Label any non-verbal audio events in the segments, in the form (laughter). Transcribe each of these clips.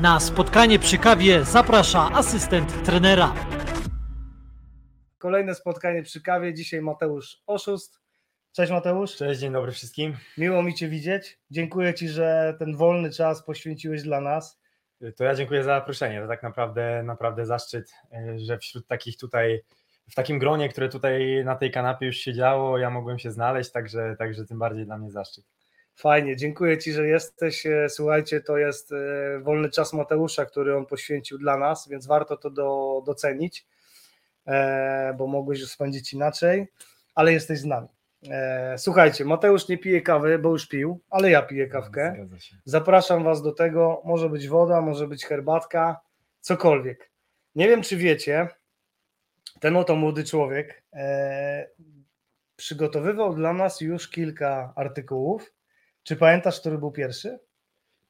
Na spotkanie przy kawie zaprasza asystent trenera. Kolejne spotkanie przy kawie. Dzisiaj Mateusz Oszust. Cześć Mateusz. Cześć, dzień dobry wszystkim. Miło mi Cię widzieć. Dziękuję Ci, że ten wolny czas poświęciłeś dla nas. To ja dziękuję za zaproszenie. To tak naprawdę, naprawdę zaszczyt, e, że wśród takich tutaj, w takim gronie, które tutaj na tej kanapie już siedziało, ja mogłem się znaleźć, także, także tym bardziej dla mnie zaszczyt. Fajnie, dziękuję Ci, że jesteś. E, Słuchajcie, to jest e, wolny czas Mateusza, który on poświęcił dla nas, więc warto to do, docenić, bo mogłeś spędzić inaczej, ale jesteś z nami. Słuchajcie, Mateusz nie pije kawy, bo już pił, ale ja piję kawkę. Zapraszam Was do tego. Może być woda, może być herbatka, cokolwiek. Nie wiem, czy wiecie, ten oto młody człowiek e, przygotowywał dla nas już kilka artykułów. Czy pamiętasz, który był pierwszy?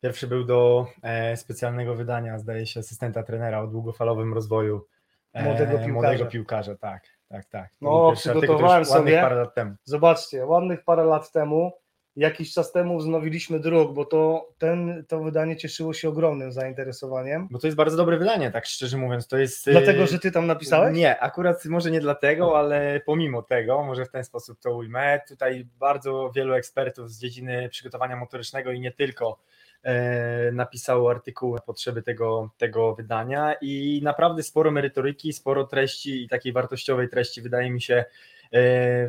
Pierwszy był do e, specjalnego wydania, zdaje się, asystenta trenera o długofalowym rozwoju e, młodego piłkarza. Młodego piłkarza tak, tak, tak. To no, przygotowałem sobie. Parę lat temu. Zobaczcie, ładnych parę lat temu Jakiś czas temu wznowiliśmy druk, bo to, ten, to wydanie cieszyło się ogromnym zainteresowaniem. Bo to jest bardzo dobre wydanie, tak szczerze mówiąc. To jest. Dlatego, że ty tam napisałeś? Nie, akurat może nie dlatego, ale pomimo tego, może w ten sposób to ujmę. Tutaj bardzo wielu ekspertów z dziedziny przygotowania motorycznego i nie tylko e, napisało artykuły na potrzeby tego, tego wydania i naprawdę sporo merytoryki, sporo treści i takiej wartościowej treści wydaje mi się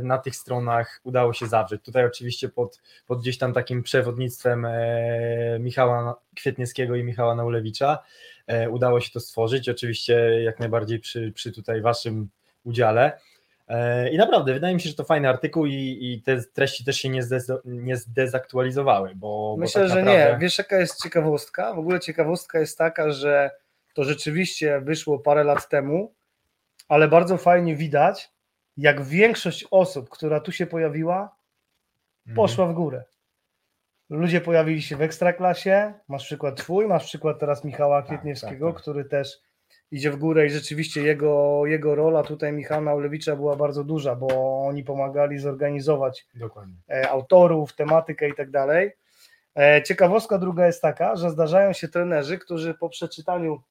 na tych stronach udało się zawrzeć. Tutaj oczywiście pod, pod gdzieś tam takim przewodnictwem e, Michała Kwietniewskiego i Michała Naulewicza e, udało się to stworzyć, oczywiście jak najbardziej przy, przy tutaj waszym udziale. I naprawdę, wydaje mi się, że to fajny artykuł i, i te treści też się nie, zdez, nie zdezaktualizowały. Bo, Myślę, bo tak że naprawdę... nie. Wiesz, jaka jest ciekawostka? W ogóle ciekawostka jest taka, że to rzeczywiście wyszło parę lat temu, ale bardzo fajnie widać, jak większość osób, która tu się pojawiła, mhm. poszła w górę. Ludzie pojawili się w ekstraklasie. Masz przykład twój, masz przykład teraz Michała tak, Kwietniewskiego, tak, tak. który też idzie w górę i rzeczywiście jego, jego rola tutaj Michała Naulewicza była bardzo duża, bo oni pomagali zorganizować Dokładnie. E, autorów, tematykę i tak dalej. E, ciekawostka druga jest taka, że zdarzają się trenerzy, którzy po przeczytaniu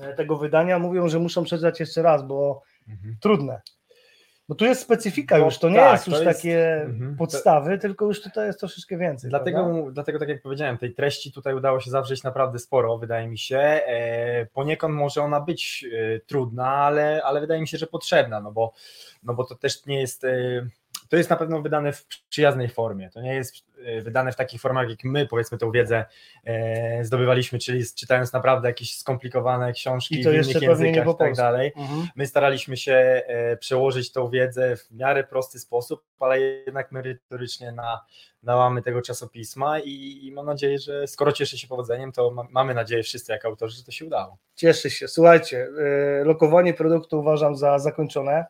e, tego wydania mówią, że muszą przeczytać jeszcze raz, bo mhm. trudne. Bo tu jest specyfika no, już, to nie tak, jest już jest, takie mhm. podstawy, tylko już tutaj jest troszeczkę więcej. Dlatego, dlatego, tak jak powiedziałem, tej treści tutaj udało się zawrzeć naprawdę sporo, wydaje mi się. E, poniekąd może ona być e, trudna, ale, ale wydaje mi się, że potrzebna, no bo, no bo to też nie jest. E, to jest na pewno wydane w przyjaznej formie. To nie jest e, wydane w takich formach, jak my powiedzmy tą wiedzę e, zdobywaliśmy, czyli czytając naprawdę jakieś skomplikowane książki I to w innych językach i tak dalej. Mhm. My staraliśmy się e, przełożyć tą wiedzę w miarę prosty sposób, ale jednak merytorycznie na, na łamy tego czasopisma i, i mam nadzieję, że skoro cieszy się powodzeniem, to ma, mamy nadzieję wszyscy jako autorzy, że to się udało. Cieszy się. Słuchajcie, lokowanie produktu uważam za zakończone.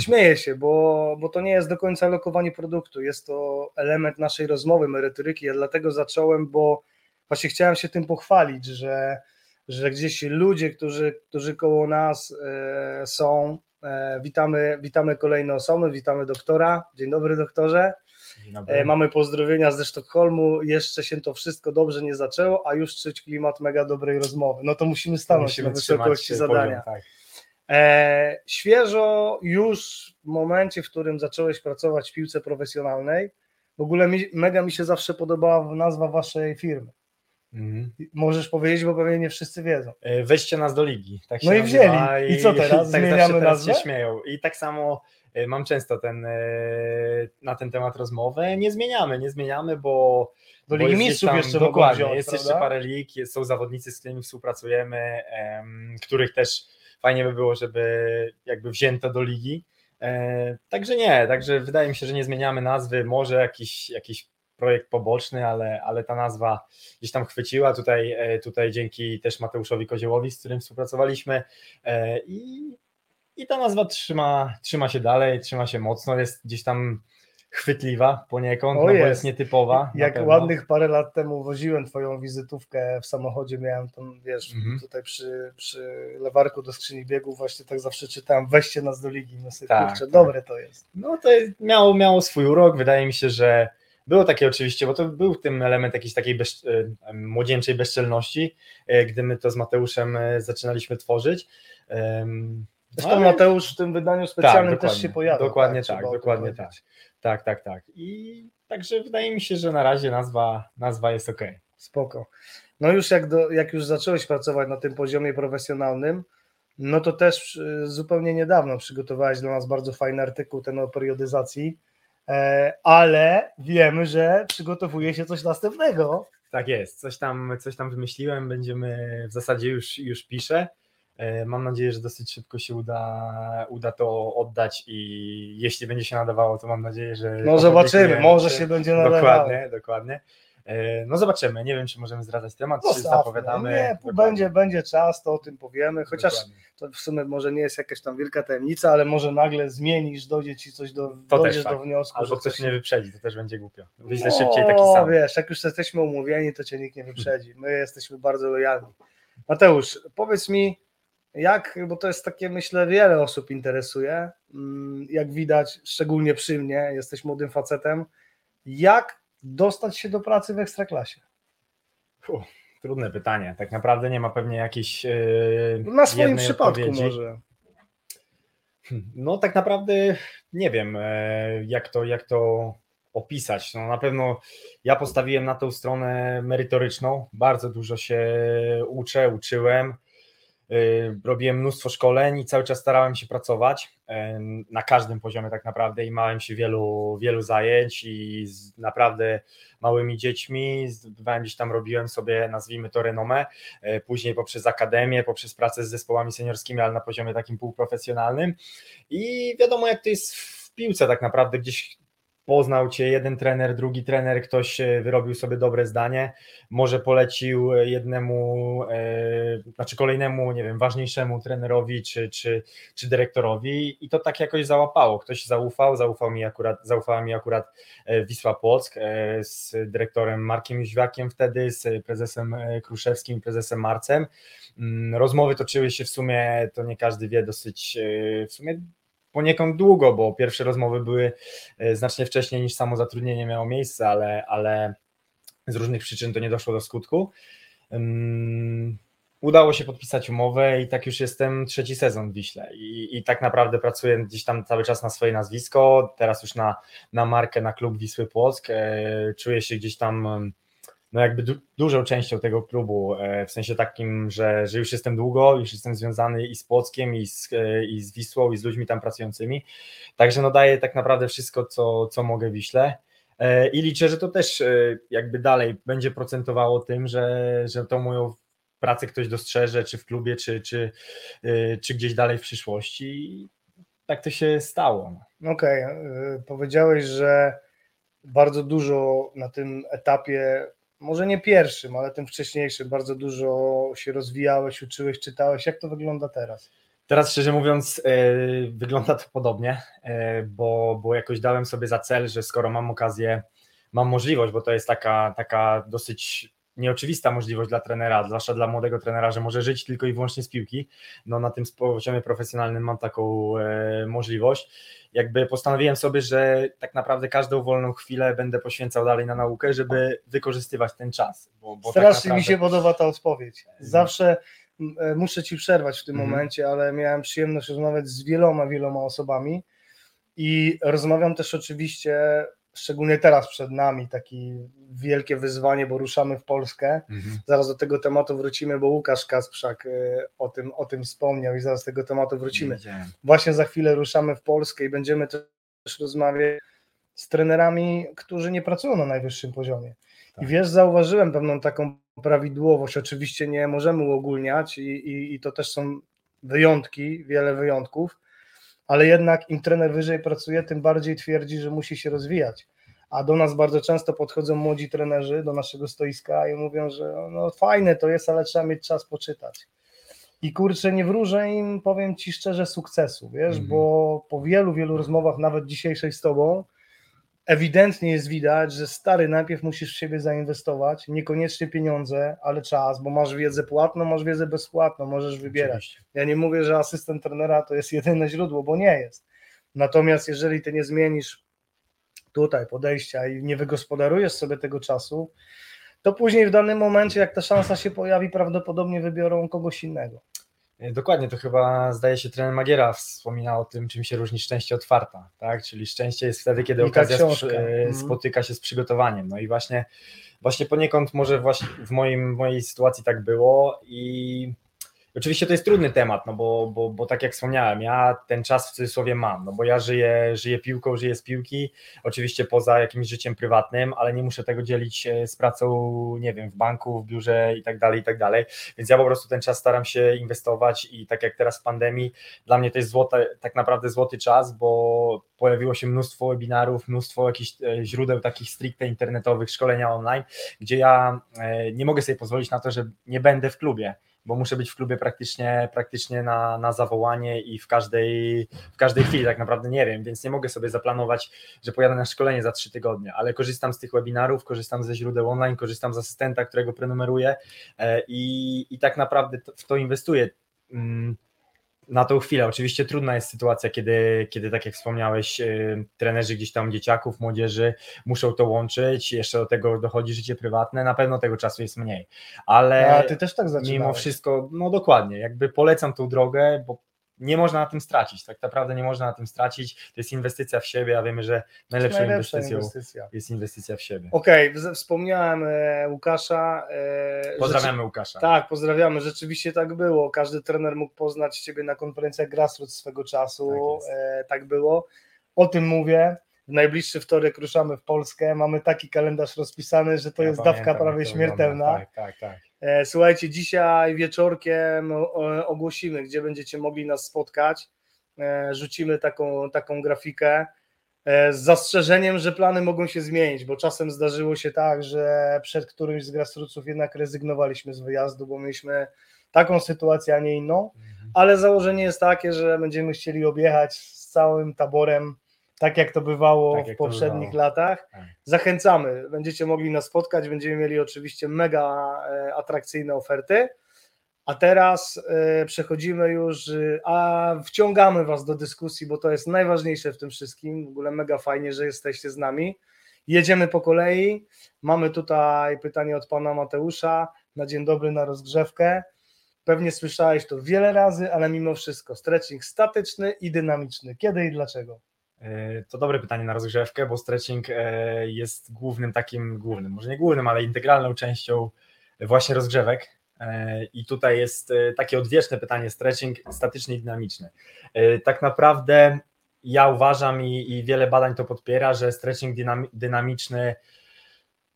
Śmieję się, bo, bo to nie jest do końca lokowanie produktu, jest to element naszej rozmowy, merytoryki. Ja dlatego zacząłem, bo właśnie chciałem się tym pochwalić, że, że gdzieś ludzie, którzy, którzy koło nas e, są, e, witamy, witamy kolejne osoby, witamy doktora. Dzień dobry doktorze. E, mamy pozdrowienia ze Sztokholmu. Jeszcze się to wszystko dobrze nie zaczęło, a już czuć klimat mega dobrej rozmowy. No to musimy stanąć musimy na wysokości zadania. Poziom, tak. E, świeżo już w momencie, w którym zacząłeś pracować w piłce profesjonalnej, w ogóle mi, mega mi się zawsze podobała nazwa waszej firmy. Mhm. Możesz powiedzieć, bo pewnie nie wszyscy wiedzą. E, weźcie nas do ligi. Tak no i wzięli. I, I co teraz? tak Zmieniamy teraz nazwę? się śmieją. I tak samo e, mam często ten, na ten temat rozmowę. Nie zmieniamy, nie zmieniamy, bo do Ligi Mistrzów tam, jeszcze dokładnie, wziąć, jest prawda? jeszcze parę lig, są zawodnicy, z którymi współpracujemy, em, których też fajnie by było, żeby jakby wzięto do ligi. E, także nie, także wydaje mi się, że nie zmieniamy nazwy, może jakiś, jakiś projekt poboczny, ale, ale ta nazwa gdzieś tam chwyciła. Tutaj, e, tutaj dzięki też Mateuszowi Koziołowi, z którym współpracowaliśmy. E, i, i ta nazwa trzyma, trzyma się dalej, trzyma się mocno, jest gdzieś tam chwytliwa poniekąd, o no jest. bo jest nietypowa. Jak ładnych parę lat temu woziłem twoją wizytówkę w samochodzie, miałem tam, wiesz, mhm. tutaj przy, przy lewarku do skrzyni biegów właśnie tak zawsze czytałem, weźcie nas do ligi, no sobie, tak, kurczę, tak. dobre to jest. No to miało, miało swój urok, wydaje mi się, że Było takie oczywiście, bo to był w tym element jakiejś takiej bez, e, młodzieńczej bezczelności, e, gdy my to z Mateuszem e, zaczynaliśmy tworzyć. Zresztą ale- Mateusz w tym wydaniu specjalnym też dokładnie, się pojawia. dokładnie tak, tym dokładnie powiedzieć. Tak, tak, tak. I także wydaje mi się, że na razie nazwa, nazwa jest ok. Spoko. No już jak, do, jak już zacząłeś pracować na tym poziomie profesjonalnym, no to też y, zupełnie niedawno przygotowałeś dla nas bardzo fajny artykuł ten o periodyzacji, e, ale wiemy, że przygotowuje się coś następnego. Tak jest, coś tam, coś tam wymyśliłem, będziemy w zasadzie już, już piszę. E, Mam nadzieję, że dosyć szybko się uda, uda to oddać i jeśli będzie się nadawało, to mam nadzieję, że. No zobaczymy, może się będzie nadawało. Dokładnie, dokładnie. E, No zobaczymy, nie wiem, czy możemy zdradzać temat, czy Zostawmy. zapowiadamy. Nie, Dokładnie, będzie, będzie czas, to o tym powiemy, chociaż dokładnie. to w sumie może nie jest jakaś tam wielka tajemnica, ale może nagle zmienisz, dojdzie ci coś do, To dojdziesz do wniosku, Albo że ktoś mnie wyprzedzi, to też będzie głupio. Wyślę No, szybciej taki sam. wiesz, jak już jesteśmy umówieni, to cię nikt nie wyprzedzi. My jesteśmy bardzo lojalni. Mateusz, powiedz mi, jak, bo to jest takie, myślę, wiele osób interesuje, mm, jak widać, szczególnie przy mnie, jesteś młodym facetem, jak dostać się do pracy w Ekstraklasie? Trudne pytanie. Tak naprawdę nie ma pewnie jakiejś. e, Na swoim przypadku odpowiedzi. może. No tak naprawdę nie wiem, e, jak to, jak to opisać. No na pewno ja postawiłem na tą stronę merytoryczną. Bardzo dużo się uczę, uczyłem. E, Robiłem mnóstwo szkoleń i cały czas starałem się pracować e, na każdym poziomie tak naprawdę i małem się wielu, wielu zajęć i z naprawdę małymi dziećmi, zdobywałem gdzieś tam, robiłem sobie, nazwijmy to renomę, e, później poprzez akademię, poprzez pracę z zespołami seniorskimi, ale na poziomie takim półprofesjonalnym. I wiadomo jak to jest w piłce tak naprawdę, gdzieś poznał cię jeden trener, drugi trener, ktoś e, wyrobił sobie dobre zdanie, może polecił jednemu, e, znaczy kolejnemu, nie wiem, ważniejszemu trenerowi czy, czy, czy dyrektorowi i to tak jakoś załapało. Ktoś zaufał, zaufał mi akurat, zaufała mi akurat e, Wisła Płock e, z dyrektorem Markiem Jóźwiakiem wtedy, z prezesem e, Kruszewskim, prezesem Marcem. Mm, Rozmowy toczyły się w sumie, to nie każdy wie, dosyć e, w sumie poniekąd długo, bo pierwsze rozmowy były e, znacznie wcześniej niż samo zatrudnienie miało miejsce, ale, ale z różnych przyczyn to nie doszło do skutku. Udało się podpisać umowę i tak już jestem trzeci sezon w Wiśle i, i tak naprawdę pracuję gdzieś tam cały czas na swoje nazwisko, teraz już na, na markę, na klub Wisły Płock, e, czuję się gdzieś tam no jakby du, dużą częścią tego klubu, e, w sensie takim, że, że już jestem długo, już jestem związany i z Płockiem, i z, e, i z Wisłą, i z ludźmi tam pracującymi, także no daję tak naprawdę wszystko, co, co mogę Wiśle. E, i liczę, że to też jakby dalej będzie procentowało tym, że, że tą moją pracę ktoś dostrzeże, czy w klubie, czy, czy, czy gdzieś dalej w przyszłości. Tak to się stało. Okej, y, powiedziałeś, że bardzo dużo na tym etapie, może nie pierwszym, ale tym wcześniejszym, bardzo dużo się rozwijałeś, uczyłeś, czytałeś. Jak to wygląda teraz? Teraz szczerze mówiąc, e, wygląda to podobnie, e, bo, bo jakoś dałem sobie za cel, że skoro mam okazję, mam możliwość, bo to jest taka, taka dosyć nieoczywista możliwość dla trenera, zwłaszcza dla młodego trenera, że może żyć tylko i wyłącznie z piłki. No na tym poziomie profesjonalnym mam taką e, możliwość. Jakby postanowiłem sobie, że tak naprawdę każdą wolną chwilę będę poświęcał dalej na naukę, żeby wykorzystywać ten czas. Bo, bo tak Strasznie mi naprawdę- się podoba ta odpowiedź. Zawsze m, e, muszę ci przerwać w tym Mhm. momencie, ale miałem przyjemność rozmawiać z wieloma, wieloma osobami i rozmawiam też oczywiście, szczególnie teraz przed nami, takie wielkie wyzwanie, bo ruszamy w Polskę. Mhm. Zaraz do tego tematu wrócimy, bo Łukasz Kasprzak e, o tym, o tym wspomniał i zaraz do tego tematu wrócimy. Widziałem. Właśnie za chwilę ruszamy w Polskę i będziemy też rozmawiać z trenerami, którzy nie pracują na najwyższym poziomie. Tak. I wiesz, zauważyłem pewną taką prawidłowość. Oczywiście nie możemy uogólniać i, i, i to też są wyjątki, wiele wyjątków, ale jednak im trener wyżej pracuje, tym bardziej twierdzi, że musi się rozwijać. A do nas bardzo często podchodzą młodzi trenerzy do naszego stoiska i mówią, że no fajne to jest, ale trzeba mieć czas poczytać. I kurczę, nie wróżę im, powiem ci szczerze, sukcesu, wiesz, Mhm. bo po wielu, wielu rozmowach, nawet dzisiejszej z tobą, ewidentnie jest widać, że stary, najpierw musisz w siebie zainwestować, niekoniecznie pieniądze, ale czas, bo masz wiedzę płatną, masz wiedzę bezpłatną, możesz wybierać. Oczywiście. Ja nie mówię, że asystent trenera to jest jedyne źródło, bo nie jest. Natomiast jeżeli ty nie zmienisz tutaj podejścia i nie wygospodarujesz sobie tego czasu, to później w danym momencie, jak ta szansa się pojawi, prawdopodobnie wybiorą kogoś innego. Dokładnie, to chyba zdaje się trener Magiera wspomina o tym, czym się różni szczęście od farta, tak? Czyli szczęście jest wtedy, kiedy okazja e, Mhm. spotyka się z przygotowaniem. No i właśnie, właśnie poniekąd może właśnie w moim, w mojej sytuacji tak było i oczywiście to jest trudny temat, no bo, bo, bo tak jak wspomniałem, ja ten czas w cudzysłowie mam, no bo ja żyję, żyję piłką, żyję z piłki, oczywiście poza jakimś życiem prywatnym, ale nie muszę tego dzielić e, z pracą, nie wiem, w banku, w biurze i tak dalej, i tak dalej, więc ja po prostu ten czas staram się inwestować i tak jak teraz w pandemii, dla mnie to jest złote, tak naprawdę złoty czas, bo pojawiło się mnóstwo webinarów, mnóstwo jakichś e, źródeł takich stricte internetowych, szkolenia online, gdzie ja e, nie mogę sobie pozwolić na to, że nie będę w klubie, bo muszę być w klubie praktycznie, praktycznie na, na zawołanie i w każdej, w każdej chwili tak naprawdę nie wiem, więc nie mogę sobie zaplanować, że pojadę na szkolenie za trzy tygodnie, ale korzystam z tych webinarów, korzystam ze źródeł online, korzystam z asystenta, którego prenumeruję e, i, i tak naprawdę w to inwestuję. Na tą chwilę. Oczywiście trudna jest sytuacja, kiedy, kiedy tak jak wspomniałeś, yy, trenerzy gdzieś tam dzieciaków, młodzieży muszą to łączyć, jeszcze do tego dochodzi życie prywatne, na pewno tego czasu jest mniej, ale A ty też tak zaczynałeś. mimo wszystko, no dokładnie, jakby polecam tą drogę, bo nie można na tym stracić, tak naprawdę nie można na tym stracić, to jest inwestycja w siebie, a wiemy, że najlepszą Najlepsza inwestycją inwestycja. jest inwestycja w siebie. Okej, w- wspomniałem e, Łukasza. e, Pozdrawiamy Łukasza. Tak, pozdrawiamy. Rzeczywiście tak było. Każdy trener mógł poznać Ciebie na konferencjach Grassroots swego czasu. Tak e, tak było. O tym mówię. W najbliższy wtorek ruszamy w Polskę. Mamy taki kalendarz rozpisany, że to Ja jest pamiętam, dawka prawie śmiertelna. Tak, tak, tak. E, Słuchajcie, dzisiaj wieczorkiem ogłosimy, gdzie będziecie mogli nas spotkać. E, Rzucimy taką, taką grafikę e, z zastrzeżeniem, że plany mogą się zmienić, bo czasem zdarzyło się tak, że przed którymś z grassrootsów jednak rezygnowaliśmy z wyjazdu, bo mieliśmy taką sytuację, a nie inną, Mhm. ale założenie jest takie, że będziemy chcieli objechać z całym taborem, tak jak to bywało Tak w jak to poprzednich bywało. latach. Tak. Zachęcamy, będziecie mogli nas spotkać, będziemy mieli oczywiście mega e, atrakcyjne oferty. A teraz e, przechodzimy już, e, a wciągamy Was do dyskusji, bo to jest najważniejsze w tym wszystkim. W ogóle mega fajnie, że jesteście z nami. Jedziemy po kolei. Mamy tutaj pytanie od pana Mateusza. Na dzień dobry, na rozgrzewkę. Pewnie słyszałeś to wiele razy, ale mimo wszystko stretching statyczny i dynamiczny. Kiedy i dlaczego? E, To dobre pytanie na rozgrzewkę, bo stretching e, jest głównym takim, głównym, może nie głównym, ale integralną częścią właśnie rozgrzewek. E, I tutaj jest takie odwieczne pytanie: stretching statyczny i dynamiczny. Tak naprawdę ja uważam i, i wiele badań to podpiera, że stretching dynami- dynamiczny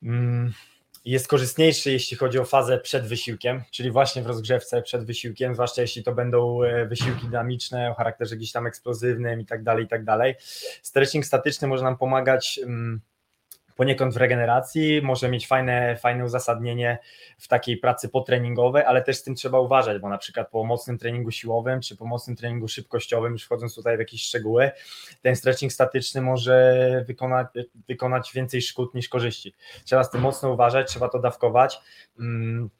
mm, jest korzystniejszy, jeśli chodzi o fazę przed wysiłkiem, czyli właśnie w rozgrzewce przed wysiłkiem, zwłaszcza jeśli to będą e, wysiłki dynamiczne o charakterze gdzieś tam eksplozywnym i tak dalej, i tak dalej. Stretching statyczny może nam pomagać mm, poniekąd w regeneracji, może mieć fajne, fajne uzasadnienie w takiej pracy potreningowej, ale też z tym trzeba uważać, bo na przykład po mocnym treningu siłowym, czy po mocnym treningu szybkościowym, już wchodząc tutaj w jakieś szczegóły, ten stretching statyczny może wykonać, wykonać więcej szkód niż korzyści. Trzeba z tym mocno uważać, trzeba to dawkować. Mm,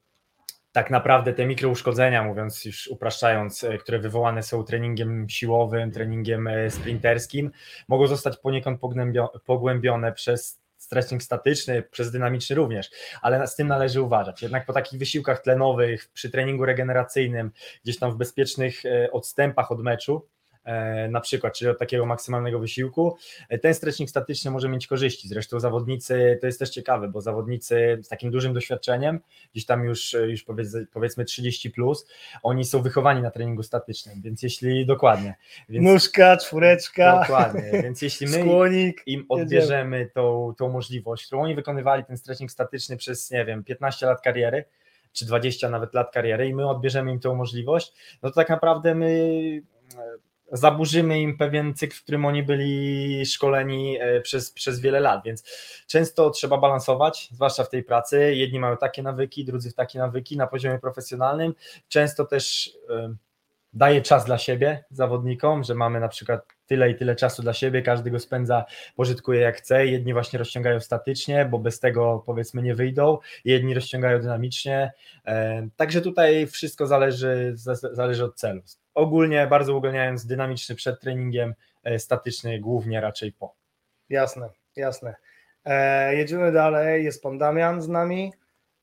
tak naprawdę te mikrouszkodzenia, mówiąc już upraszczając, e, które wywołane są treningiem siłowym, treningiem e, sprinterskim, mogą zostać poniekąd pogłębione przez stretching statyczny, przez dynamiczny również, ale z tym należy uważać. Jednak po takich wysiłkach tlenowych, przy treningu regeneracyjnym, gdzieś tam w bezpiecznych e, odstępach od meczu, na przykład, czyli od takiego maksymalnego wysiłku, e, ten stretching statyczny może mieć korzyści. Zresztą zawodnicy, to jest też ciekawe, bo zawodnicy z takim dużym doświadczeniem, gdzieś tam już, już powiedz, powiedzmy 30 plus, oni są wychowani na treningu statycznym, więc jeśli dokładnie, więc Nóżka, czwóreczka, dokładnie, więc jeśli my skłonik. im odbierzemy tą, tą możliwość, którą oni wykonywali ten stretching statyczny przez, nie wiem, 15 lat kariery, czy 20 nawet lat kariery i my odbierzemy im tą możliwość, no to tak naprawdę my e, zaburzymy im pewien cykl, w którym oni byli szkoleni e, przez, przez wiele lat, więc często trzeba balansować, zwłaszcza w tej pracy. Jedni mają takie nawyki, drudzy takie nawyki na poziomie profesjonalnym. Często też e, daje czas dla siebie zawodnikom, że mamy na przykład tyle i tyle czasu dla siebie, każdy go spędza, pożytkuje jak chce. Jedni właśnie rozciągają statycznie, bo bez tego powiedzmy nie wyjdą, jedni rozciągają dynamicznie. E, Także tutaj wszystko zależy, za- zależy od celu. Ogólnie, bardzo uogólniając, dynamiczny przed treningiem, e, statyczny głównie raczej po. Jasne. Jasne. E, jedziemy dalej. Jest pan Damian z nami.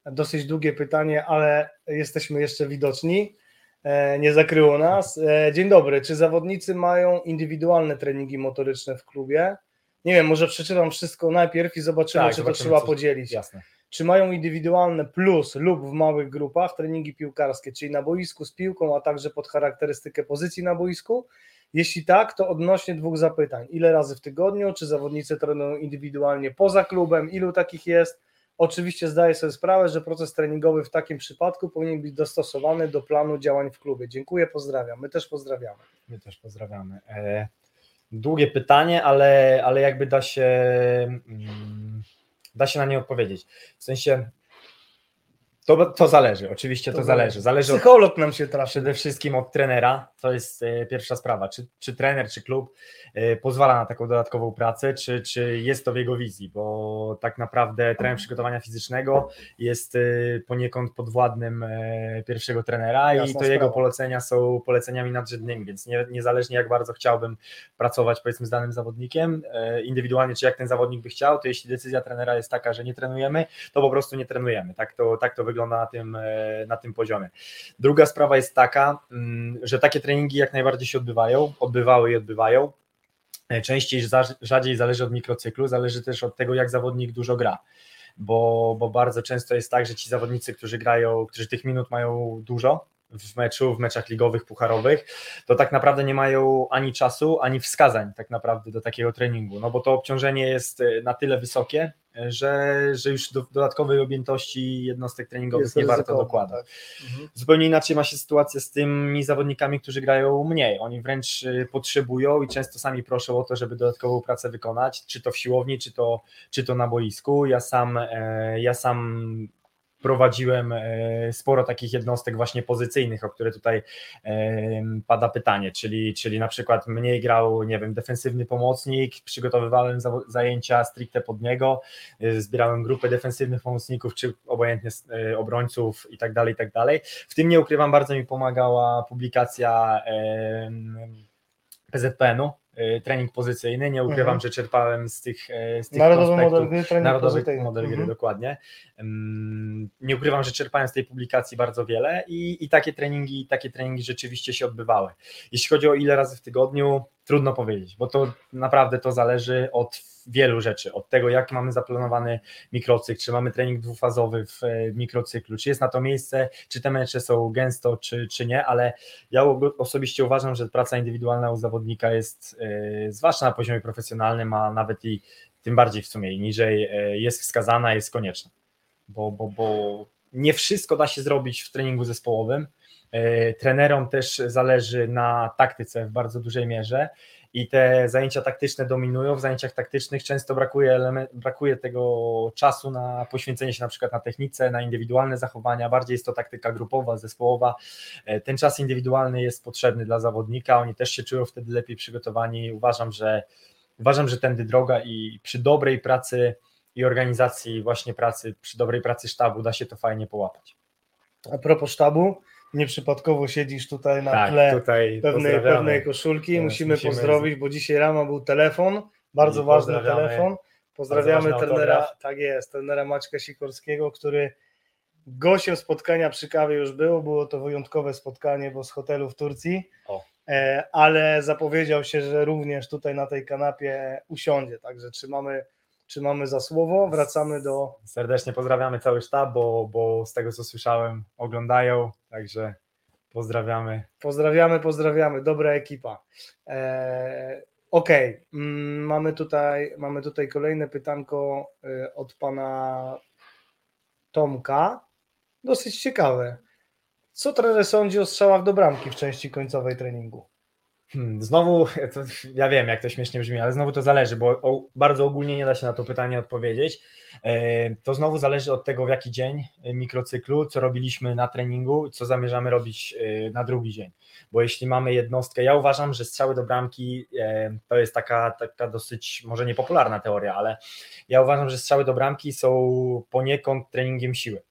Dosyć długie pytanie, ale jesteśmy jeszcze widoczni. E, nie zakryło nas. E, dzień dobry. Czy zawodnicy mają indywidualne treningi motoryczne w klubie? Nie wiem, może przeczytam wszystko najpierw i zobaczymy, Tak, czy zobaczymy, to trzeba co- podzielić. Jasne. Czy mają indywidualne plus lub w małych grupach treningi piłkarskie, czyli na boisku z piłką, a także pod charakterystykę pozycji na boisku? Jeśli tak, to odnośnie dwóch zapytań. Ile razy w tygodniu? Czy zawodnicy trenują indywidualnie poza klubem? Ilu takich jest? Oczywiście zdaję sobie sprawę, że proces treningowy w takim przypadku powinien być dostosowany do planu działań w klubie. Dziękuję, pozdrawiam. My też pozdrawiamy. My też pozdrawiamy. E, długie pytanie, ale, ale jakby da się, mm, da się na nie odpowiedzieć. W sensie to, to zależy, oczywiście to, To zależy. Zależy od, Psycholog nam się trafi. przede wszystkim od trenera, to jest e, pierwsza sprawa, czy, czy trener, czy klub e, pozwala na taką dodatkową pracę, czy, czy jest to w jego wizji, bo tak naprawdę trener przygotowania fizycznego jest e, poniekąd podwładnym pierwszego trenera i Jasna to jego sprawa. polecenia są poleceniami nadrzędnymi, więc nie, niezależnie jak bardzo chciałbym pracować powiedzmy z danym zawodnikiem, indywidualnie czy jak ten zawodnik by chciał, to jeśli decyzja trenera jest taka, że nie trenujemy, to po prostu nie trenujemy. Tak to, tak to wygląda na tym, e, na tym poziomie. Druga sprawa jest taka, mm, że takie treningi jak najbardziej się odbywają, odbywały i odbywają. E, Częściej, za- rzadziej zależy od mikrocyklu, zależy też od tego, jak zawodnik dużo gra. Bo, bo bardzo często jest tak, że ci zawodnicy, którzy grają, którzy tych minut mają dużo w meczu, w meczach ligowych, pucharowych, to tak naprawdę nie mają ani czasu, ani wskazań tak naprawdę do takiego treningu, no bo to obciążenie jest e, na tyle wysokie, e, że, że już do dodatkowej objętości jednostek treningowych Jest nie warto dokładać. tak. Mhm. Zupełnie inaczej ma się sytuacja z tymi zawodnikami, którzy grają mniej. Oni wręcz y, potrzebują i często sami proszą o to, żeby dodatkową pracę wykonać, czy to w siłowni, czy to, czy to na boisku. Ja sam, e, ja sam prowadziłem e, sporo takich jednostek właśnie pozycyjnych, o które tutaj e, pada pytanie, czyli, czyli na przykład mniej grał, nie wiem, defensywny pomocnik, przygotowywałem za- zajęcia stricte pod niego, e, zbierałem grupę defensywnych pomocników, czy obojętnie obrońców i tak dalej, i tak dalej. W tym nie ukrywam, bardzo mi pomagała publikacja PZPN-u, trening pozycyjny, nie ukrywam, Mhm. że czerpałem z tych, e, z tych Narodowy model gry, trening Narodowy pozytywny. model gry, Mhm. dokładnie. Nie ukrywam, że czerpałem z tej publikacji bardzo wiele i, i takie treningi, takie treningi rzeczywiście się odbywały. Jeśli chodzi o ile razy w tygodniu, trudno powiedzieć, bo to naprawdę to zależy od wielu rzeczy, od tego jak mamy zaplanowany mikrocykl, czy mamy trening dwufazowy w e, mikrocyklu, czy jest na to miejsce, czy te mecze są gęsto, czy, czy nie, ale ja osobiście uważam, że praca indywidualna u zawodnika jest, e, zwłaszcza na poziomie profesjonalnym, a nawet i tym bardziej w sumie niżej e, jest wskazana, jest konieczna. Bo, bo, bo nie wszystko da się zrobić w treningu zespołowym. E, Trenerom też zależy na taktyce w bardzo dużej mierze i te zajęcia taktyczne dominują. W zajęciach taktycznych często brakuje, element, brakuje tego czasu na poświęcenie się na przykład na technice, na indywidualne zachowania. Bardziej jest to taktyka grupowa, zespołowa. E, Ten czas indywidualny jest potrzebny dla zawodnika. Oni też się czują wtedy lepiej przygotowani. Uważam, że uważam, że tędy droga i przy dobrej pracy i organizacji właśnie pracy, przy dobrej pracy sztabu da się to fajnie połapać. A propos sztabu, nieprzypadkowo siedzisz tutaj na tak, tle tutaj pewnej, pewnej koszulki. Musimy, musimy pozdrowić, bo dzisiaj rano był telefon, bardzo ważny telefon. Pozdrawiamy trenera, tak jest, trenera Maćka Sikorskiego, który gościem spotkania przy kawie już był. Było to wyjątkowe spotkanie, bo z hotelu w Turcji. O. E, ale zapowiedział się, że również tutaj na tej kanapie usiądzie. Także trzymamy, trzymamy za słowo. Wracamy do Serdecznie pozdrawiamy cały sztab, bo, bo z tego co słyszałem oglądają, także pozdrawiamy. Pozdrawiamy, pozdrawiamy, dobra ekipa. E, Okej, mm, mamy, tutaj, mamy tutaj kolejne pytanko e, od pana Tomka. Dosyć ciekawe. Co trener sądzi o strzałach do bramki w części końcowej treningu? Hmm, znowu, to, ja wiem jak to śmiesznie brzmi, ale znowu to zależy, bo o, bardzo ogólnie nie da się na to pytanie odpowiedzieć. E, To znowu zależy od tego, w jaki dzień e, mikrocyklu, co robiliśmy na treningu, co zamierzamy robić e, na drugi dzień. Bo jeśli mamy jednostkę, ja uważam, że strzały do bramki e, to jest taka, taka dosyć, może niepopularna teoria, ale ja uważam, że strzały do bramki są poniekąd treningiem siły.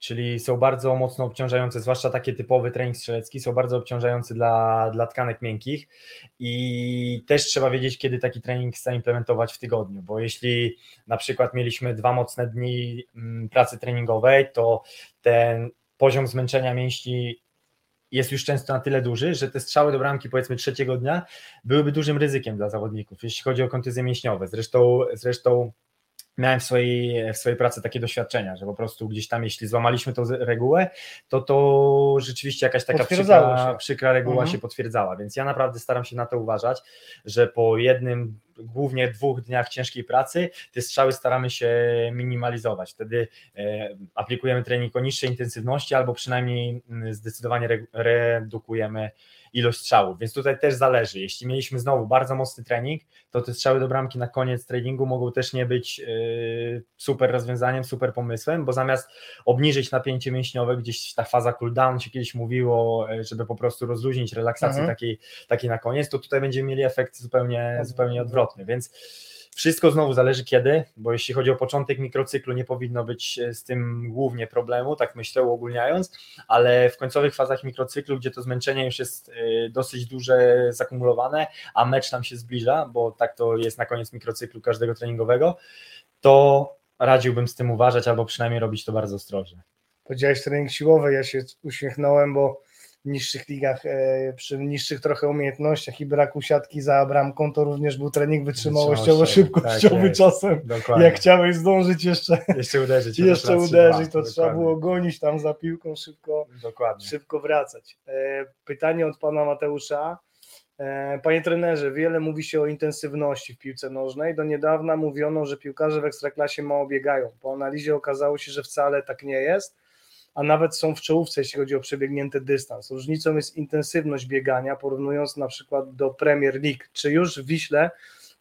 Czyli są bardzo mocno obciążające, zwłaszcza takie typowy trening strzelecki, są bardzo obciążające dla, dla tkanek miękkich i też trzeba wiedzieć, kiedy taki trening zaimplementować w tygodniu, bo jeśli na przykład mieliśmy dwa mocne dni mm, pracy treningowej, to ten poziom zmęczenia mięśni jest już często na tyle duży, że te strzały do bramki powiedzmy trzeciego dnia byłyby dużym ryzykiem dla zawodników, jeśli chodzi o kontuzje mięśniowe. Zresztą, zresztą miałem w swojej, w swojej pracy takie doświadczenia, że po prostu gdzieś tam, jeśli złamaliśmy tą regułę, to to rzeczywiście jakaś taka przykra, przykra reguła mhm. się potwierdzała, więc ja naprawdę staram się na to uważać, że po jednym głównie dwóch dniach ciężkiej pracy, te strzały staramy się minimalizować. Wtedy e, aplikujemy trening o niższej intensywności albo przynajmniej mm, zdecydowanie redukujemy ilość strzałów, więc tutaj też zależy. Jeśli mieliśmy znowu bardzo mocny trening, to te strzały do bramki na koniec treningu mogą też nie być yy, super rozwiązaniem, super pomysłem, bo zamiast obniżyć napięcie mięśniowe, gdzieś ta faza cooldown się kiedyś mówiło, yy, żeby po prostu rozluźnić relaksację mhm. takiej, takiej na koniec, to tutaj będziemy mieli efekt zupełnie, zupełnie odwrotny, więc wszystko znowu zależy kiedy, bo jeśli chodzi o początek mikrocyklu, nie powinno być e, z tym głównie problemu, tak myślę uogólniając, ale w końcowych fazach mikrocyklu, gdzie to zmęczenie już jest e, dosyć duże, zakumulowane, a mecz nam się zbliża, bo tak to jest na koniec mikrocyklu każdego treningowego, to radziłbym z tym uważać albo przynajmniej robić to bardzo ostrożnie. Powiedziałeś trening siłowy, ja się uśmiechnąłem, bo niższych ligach, e, przy niższych trochę umiejętnościach i braku siatki za bramką, to również był trening wytrzymałościowo-szybkościowy tak czasem. Dokładnie. Jak chciałeś zdążyć jeszcze, jeszcze uderzyć, (laughs) jeszcze uderzyć to trzeba było gonić tam za piłką, szybko, Dokładnie. szybko wracać. E, pytanie od pana Mateusza. E, panie trenerze, wiele mówi się o intensywności w piłce nożnej. Do niedawna mówiono, że piłkarze w ekstraklasie mało biegają. Po analizie okazało się, że wcale tak nie jest a nawet są w czołówce, jeśli chodzi o przebiegnięty dystans. Różnicą jest intensywność biegania, porównując na przykład do Premier League. Czy już w Wiśle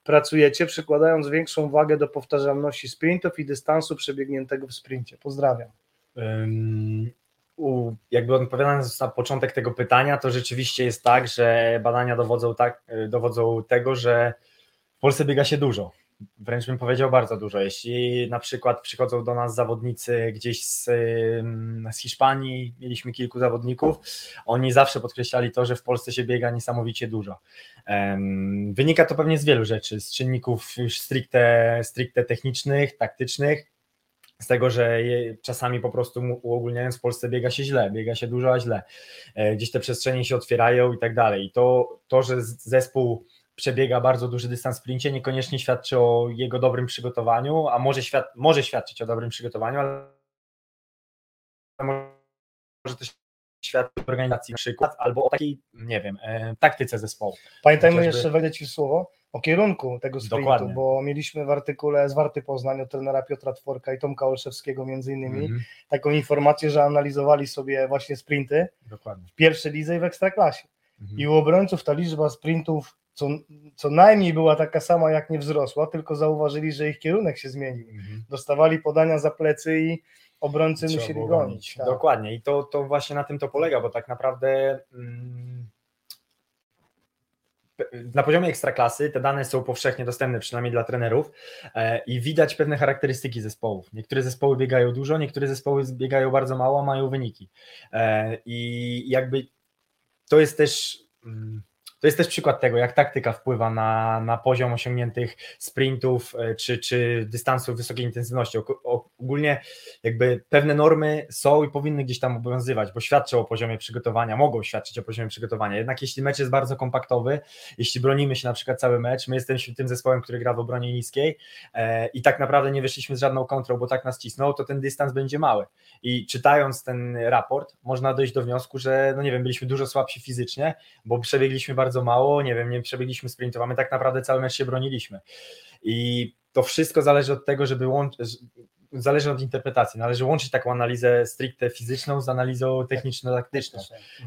pracujecie, przykładając większą wagę do powtarzalności sprintów i dystansu przebiegniętego w sprincie? Pozdrawiam. Um, jakby odpowiadając na początek tego pytania, to rzeczywiście jest tak, że badania dowodzą, tak, dowodzą tego, że w Polsce biega się dużo wręcz bym powiedział bardzo dużo. Jeśli na przykład przychodzą do nas zawodnicy gdzieś z, z Hiszpanii, mieliśmy kilku zawodników, oni zawsze podkreślali to, że w Polsce się biega niesamowicie dużo. Wynika to pewnie z wielu rzeczy, z czynników już stricte, stricte technicznych, taktycznych, z tego, że czasami po prostu uogólniając w Polsce biega się źle, biega się dużo, a źle. E, gdzieś te przestrzenie się otwierają i tak dalej. To, to że zespół przebiega bardzo duży dystans w sprincie, niekoniecznie świadczy o jego dobrym przygotowaniu, a może, świad może świadczyć o dobrym przygotowaniu, ale może też świadczyć o organizacji na przykład, albo o takiej, nie wiem, e, taktyce zespołu. Pamiętajmy Chociażby... jeszcze, wejdę Ci w słowo, o kierunku tego sprintu, Dokładnie. bo mieliśmy w artykule z Warty Poznań od trenera Piotra Tworka i Tomka Olszewskiego między innymi mm -hmm. taką informację, że analizowali sobie właśnie sprinty Dokładnie. w pierwszej lidze i w Ekstraklasie. Mm -hmm. I u obrońców ta liczba sprintów co, co najmniej była taka sama, jak nie wzrosła, tylko zauważyli, że ich kierunek się zmienił. Mhm. Dostawali podania za plecy i obrońcy Trzeba musieli gonić. Tak. Dokładnie i to, to właśnie na tym to polega, bo tak naprawdę mm, na poziomie ekstraklasy te dane są powszechnie dostępne, przynajmniej dla trenerów e, i widać pewne charakterystyki zespołów. Niektóre zespoły biegają dużo, niektóre zespoły biegają bardzo mało, mają wyniki. E, I jakby to jest też mm, to jest też przykład tego, jak taktyka wpływa na, na poziom osiągniętych sprintów e, czy, czy dystansów wysokiej intensywności. Ogólnie jakby pewne normy są i powinny gdzieś tam obowiązywać, bo świadczą o poziomie przygotowania, mogą świadczyć o poziomie przygotowania. Jednak jeśli mecz jest bardzo kompaktowy, jeśli bronimy się na przykład cały mecz, my jesteśmy tym zespołem, który gra w obronie niskiej e, i tak naprawdę nie wyszliśmy z żadną kontrą, bo tak nas cisnął, to ten dystans będzie mały. I czytając ten raport, można dojść do wniosku, że no nie wiem, byliśmy dużo słabsi fizycznie, bo przebiegliśmy bardzo mało, nie wiem, nie przebiegliśmy sprintu, a my tak naprawdę cały mecz się broniliśmy. I to wszystko zależy od tego, żeby łączyć, zależy od interpretacji. Należy łączyć taką analizę stricte fizyczną z analizą techniczno-taktyczną.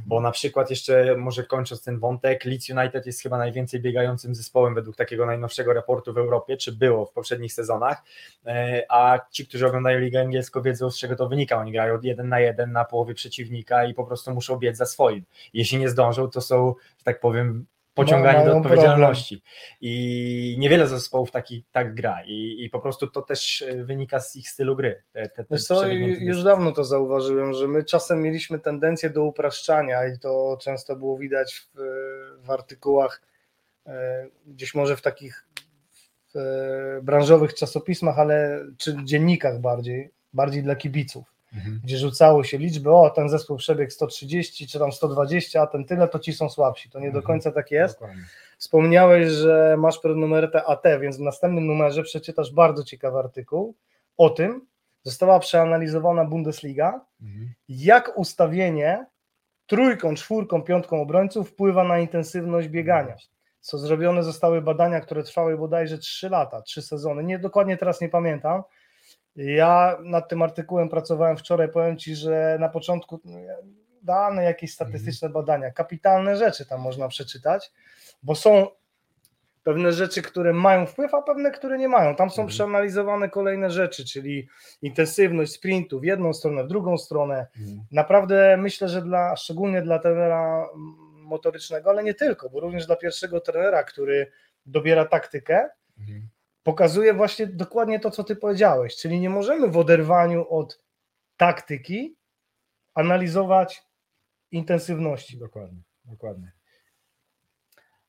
Bo na przykład jeszcze, może kończąc ten wątek, Leeds United jest chyba najwięcej biegającym zespołem według takiego najnowszego raportu w Europie, czy było w poprzednich sezonach, e, a ci, którzy oglądają Ligę Angielską wiedzą z czego to wynika. Oni grają jeden na jeden na połowie przeciwnika i po prostu muszą biec za swoim. Jeśli nie zdążą, to są, że tak powiem, pociągani do odpowiedzialności. I niewiele zespołów taki, tak gra. I, I po prostu to też e, wynika z ich stylu gry. Te, te, te co, już dawno to zauważyłem, że my czasem mieliśmy tendencję do upraszczania i to często było widać w, w artykułach, e, gdzieś może w takich w, e, branżowych czasopismach, ale czy dziennikach bardziej, bardziej dla kibiców, Mhm. gdzie rzucało się liczby, o ten zespół przebiegł 130 czy tam 120, a ten tyle, to ci są słabsi. To nie do Mhm. końca tak jest. Dokładnie. Wspomniałeś, że masz prenumeratę AT, więc w następnym numerze przeczytasz bardzo ciekawy artykuł o tym, została przeanalizowana Bundesliga, Mhm. jak ustawienie trójką, czwórką, piątką obrońców wpływa na intensywność biegania. Co zrobione zostały badania, które trwały bodajże 3 lata, 3 sezony. Nie dokładnie teraz nie pamiętam. Ja nad tym artykułem pracowałem wczoraj. Powiem Ci, że na początku no, dane jakieś statystyczne badania, kapitalne rzeczy tam można przeczytać, bo są pewne rzeczy, które mają wpływ, a pewne, które nie mają. Tam są Mhm. przeanalizowane kolejne rzeczy, czyli intensywność sprintu w jedną stronę, w drugą stronę, Mhm. naprawdę myślę, że dla, szczególnie dla trenera motorycznego, ale nie tylko, bo również dla pierwszego trenera, który dobiera taktykę, Mhm. Pokazuje właśnie dokładnie to, co ty powiedziałeś, czyli nie możemy w oderwaniu od taktyki analizować intensywności. Dokładnie. Dokładnie.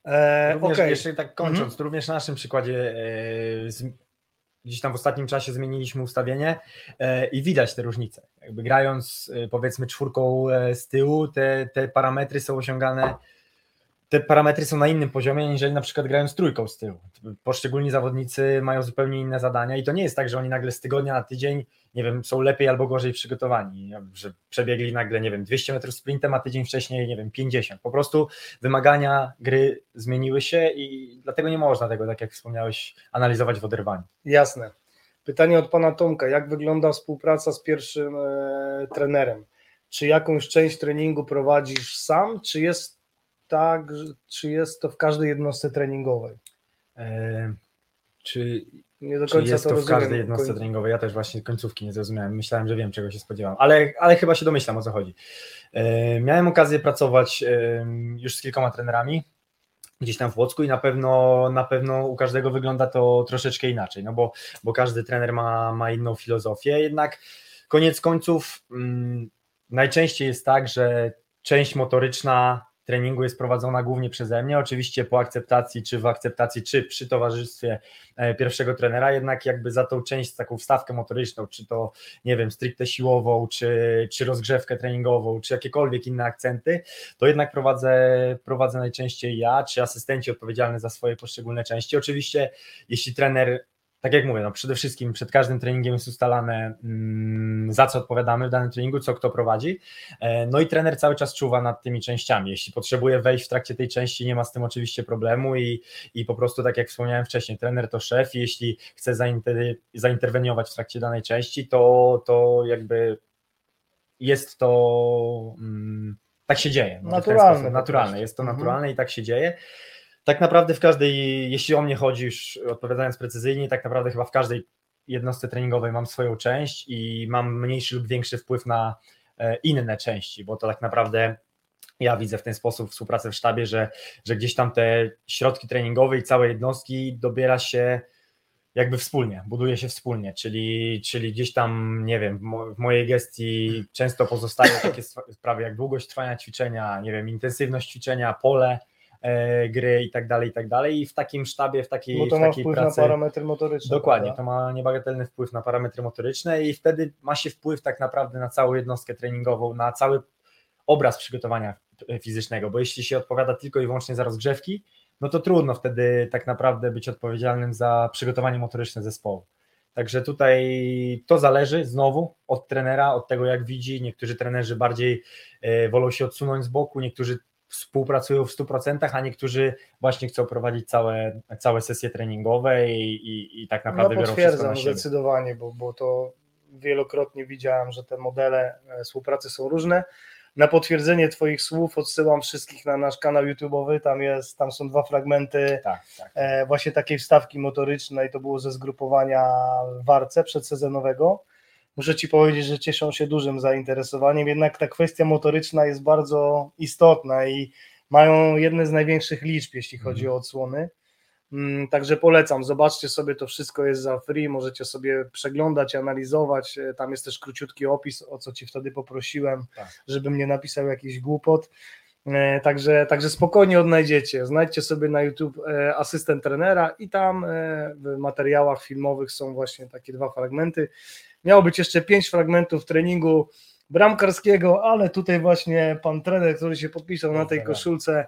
E, Również, okej. Jeszcze tak kończąc, również na naszym przykładzie e, z, gdzieś tam w ostatnim czasie zmieniliśmy ustawienie e, i widać te różnice. Jakby grając e, powiedzmy czwórką e, z tyłu, te, te parametry są osiągane, te parametry są na innym poziomie, niżeli na przykład grając trójką z tyłu. Poszczególni zawodnicy mają zupełnie inne zadania i to nie jest tak, że oni nagle z tygodnia na tydzień, nie wiem, są lepiej albo gorzej przygotowani, że przebiegli nagle, nie wiem, 200 metrów sprintem, a tydzień wcześniej, nie wiem, 50. Po prostu wymagania gry zmieniły się i dlatego nie można tego, tak jak wspomniałeś, analizować w oderwaniu. Jasne. Pytanie od pana Tomka. Jak wygląda współpraca z pierwszym e, trenerem? Czy jakąś część treningu prowadzisz sam, czy jest tak, czy jest to w każdej jednostce treningowej? E, czy Nie do Czy końca jest to w rozumiem. każdej jednostce treningowej? Ja też właśnie końcówki nie zrozumiałem. Myślałem, że wiem, czego się spodziewam, ale, ale chyba się domyślam, o co chodzi. E, Miałem okazję pracować e, już z kilkoma trenerami gdzieś tam w Łocku i na pewno, na pewno u każdego wygląda to troszeczkę inaczej, no bo, bo każdy trener ma, ma inną filozofię, jednak koniec końców mm, najczęściej jest tak, że część motoryczna treningu jest prowadzona głównie przeze mnie, oczywiście po akceptacji, czy w akceptacji, czy przy towarzystwie e, pierwszego trenera, jednak jakby za tą część, taką wstawkę motoryczną, czy to, nie wiem, stricte siłową, czy, czy rozgrzewkę treningową, czy jakiekolwiek inne akcenty, to jednak prowadzę, prowadzę najczęściej ja, czy asystenci odpowiedzialni za swoje poszczególne części. Oczywiście, jeśli trener tak jak mówię, no przede wszystkim przed każdym treningiem jest ustalane, mm, za co odpowiadamy w danym treningu, co kto prowadzi. E, No i trener cały czas czuwa nad tymi częściami. Jeśli potrzebuje wejść w trakcie tej części, nie ma z tym oczywiście problemu i, i po prostu, tak jak wspomniałem wcześniej, trener to szef i jeśli chce zainter, zainterweniować w trakcie danej części, to, to jakby jest to. Mm, tak się dzieje. ten Naturalne sposób, Naturalne, jest to Mhm. naturalne i tak się dzieje. Tak naprawdę w każdej, jeśli o mnie chodzi, już odpowiadając precyzyjnie, tak naprawdę chyba w każdej jednostce treningowej mam swoją część i mam mniejszy lub większy wpływ na e, inne części, bo to tak naprawdę ja widzę w ten sposób współpracę w sztabie, że, że gdzieś tam te środki treningowe i całe jednostki dobiera się jakby wspólnie, buduje się wspólnie, czyli, czyli gdzieś tam, nie wiem, w mo- w mojej gestii często pozostają takie sprawy jak długość trwania ćwiczenia, nie wiem, intensywność ćwiczenia, pole gry i tak dalej, i tak dalej i w takim sztabie, w takiej, Bo to ma wpływ pracy... na parametry motoryczne. Dokładnie, prawda? to ma niebagatelny wpływ na parametry motoryczne i wtedy ma się wpływ tak naprawdę na całą jednostkę treningową, na cały obraz przygotowania fizycznego, bo jeśli się odpowiada tylko i wyłącznie za rozgrzewki, no to trudno wtedy tak naprawdę być odpowiedzialnym za przygotowanie motoryczne zespołu. Także tutaj to zależy znowu od trenera, od tego jak widzi. Niektórzy trenerzy bardziej e, wolą się odsunąć z boku, niektórzy współpracują w 100%, a niektórzy właśnie chcą prowadzić całe, całe sesje treningowe i, i, i tak naprawdę no biorą wszystko na siebie. zdecydowanie, bo, bo to wielokrotnie widziałem, że te modele e, współpracy są różne. Na potwierdzenie Twoich słów odsyłam wszystkich na nasz kanał YouTube'owy. Tam jest, tam są dwa fragmenty Tak, tak. e, właśnie takiej wstawki motorycznej. To było ze zgrupowania w Warce przedsezonowego. Muszę Ci powiedzieć, że cieszą się dużym zainteresowaniem, jednak ta kwestia motoryczna jest bardzo istotna i mają jedne z największych liczb, jeśli chodzi Mhm. o odsłony. Mm, Także polecam, zobaczcie sobie, to wszystko jest za free, możecie sobie przeglądać, analizować. E, Tam jest też króciutki opis, o co ci wtedy poprosiłem, Tak. żebym nie napisał jakiś głupot. E, Także, także spokojnie odnajdziecie. Znajdźcie sobie na YouTube e, asystent trenera i tam w materiałach filmowych są właśnie takie dwa fragmenty. Miało być jeszcze pięć fragmentów treningu bramkarskiego, ale tutaj właśnie pan trener, który się podpisał na tej Pozdrawiam. koszulce,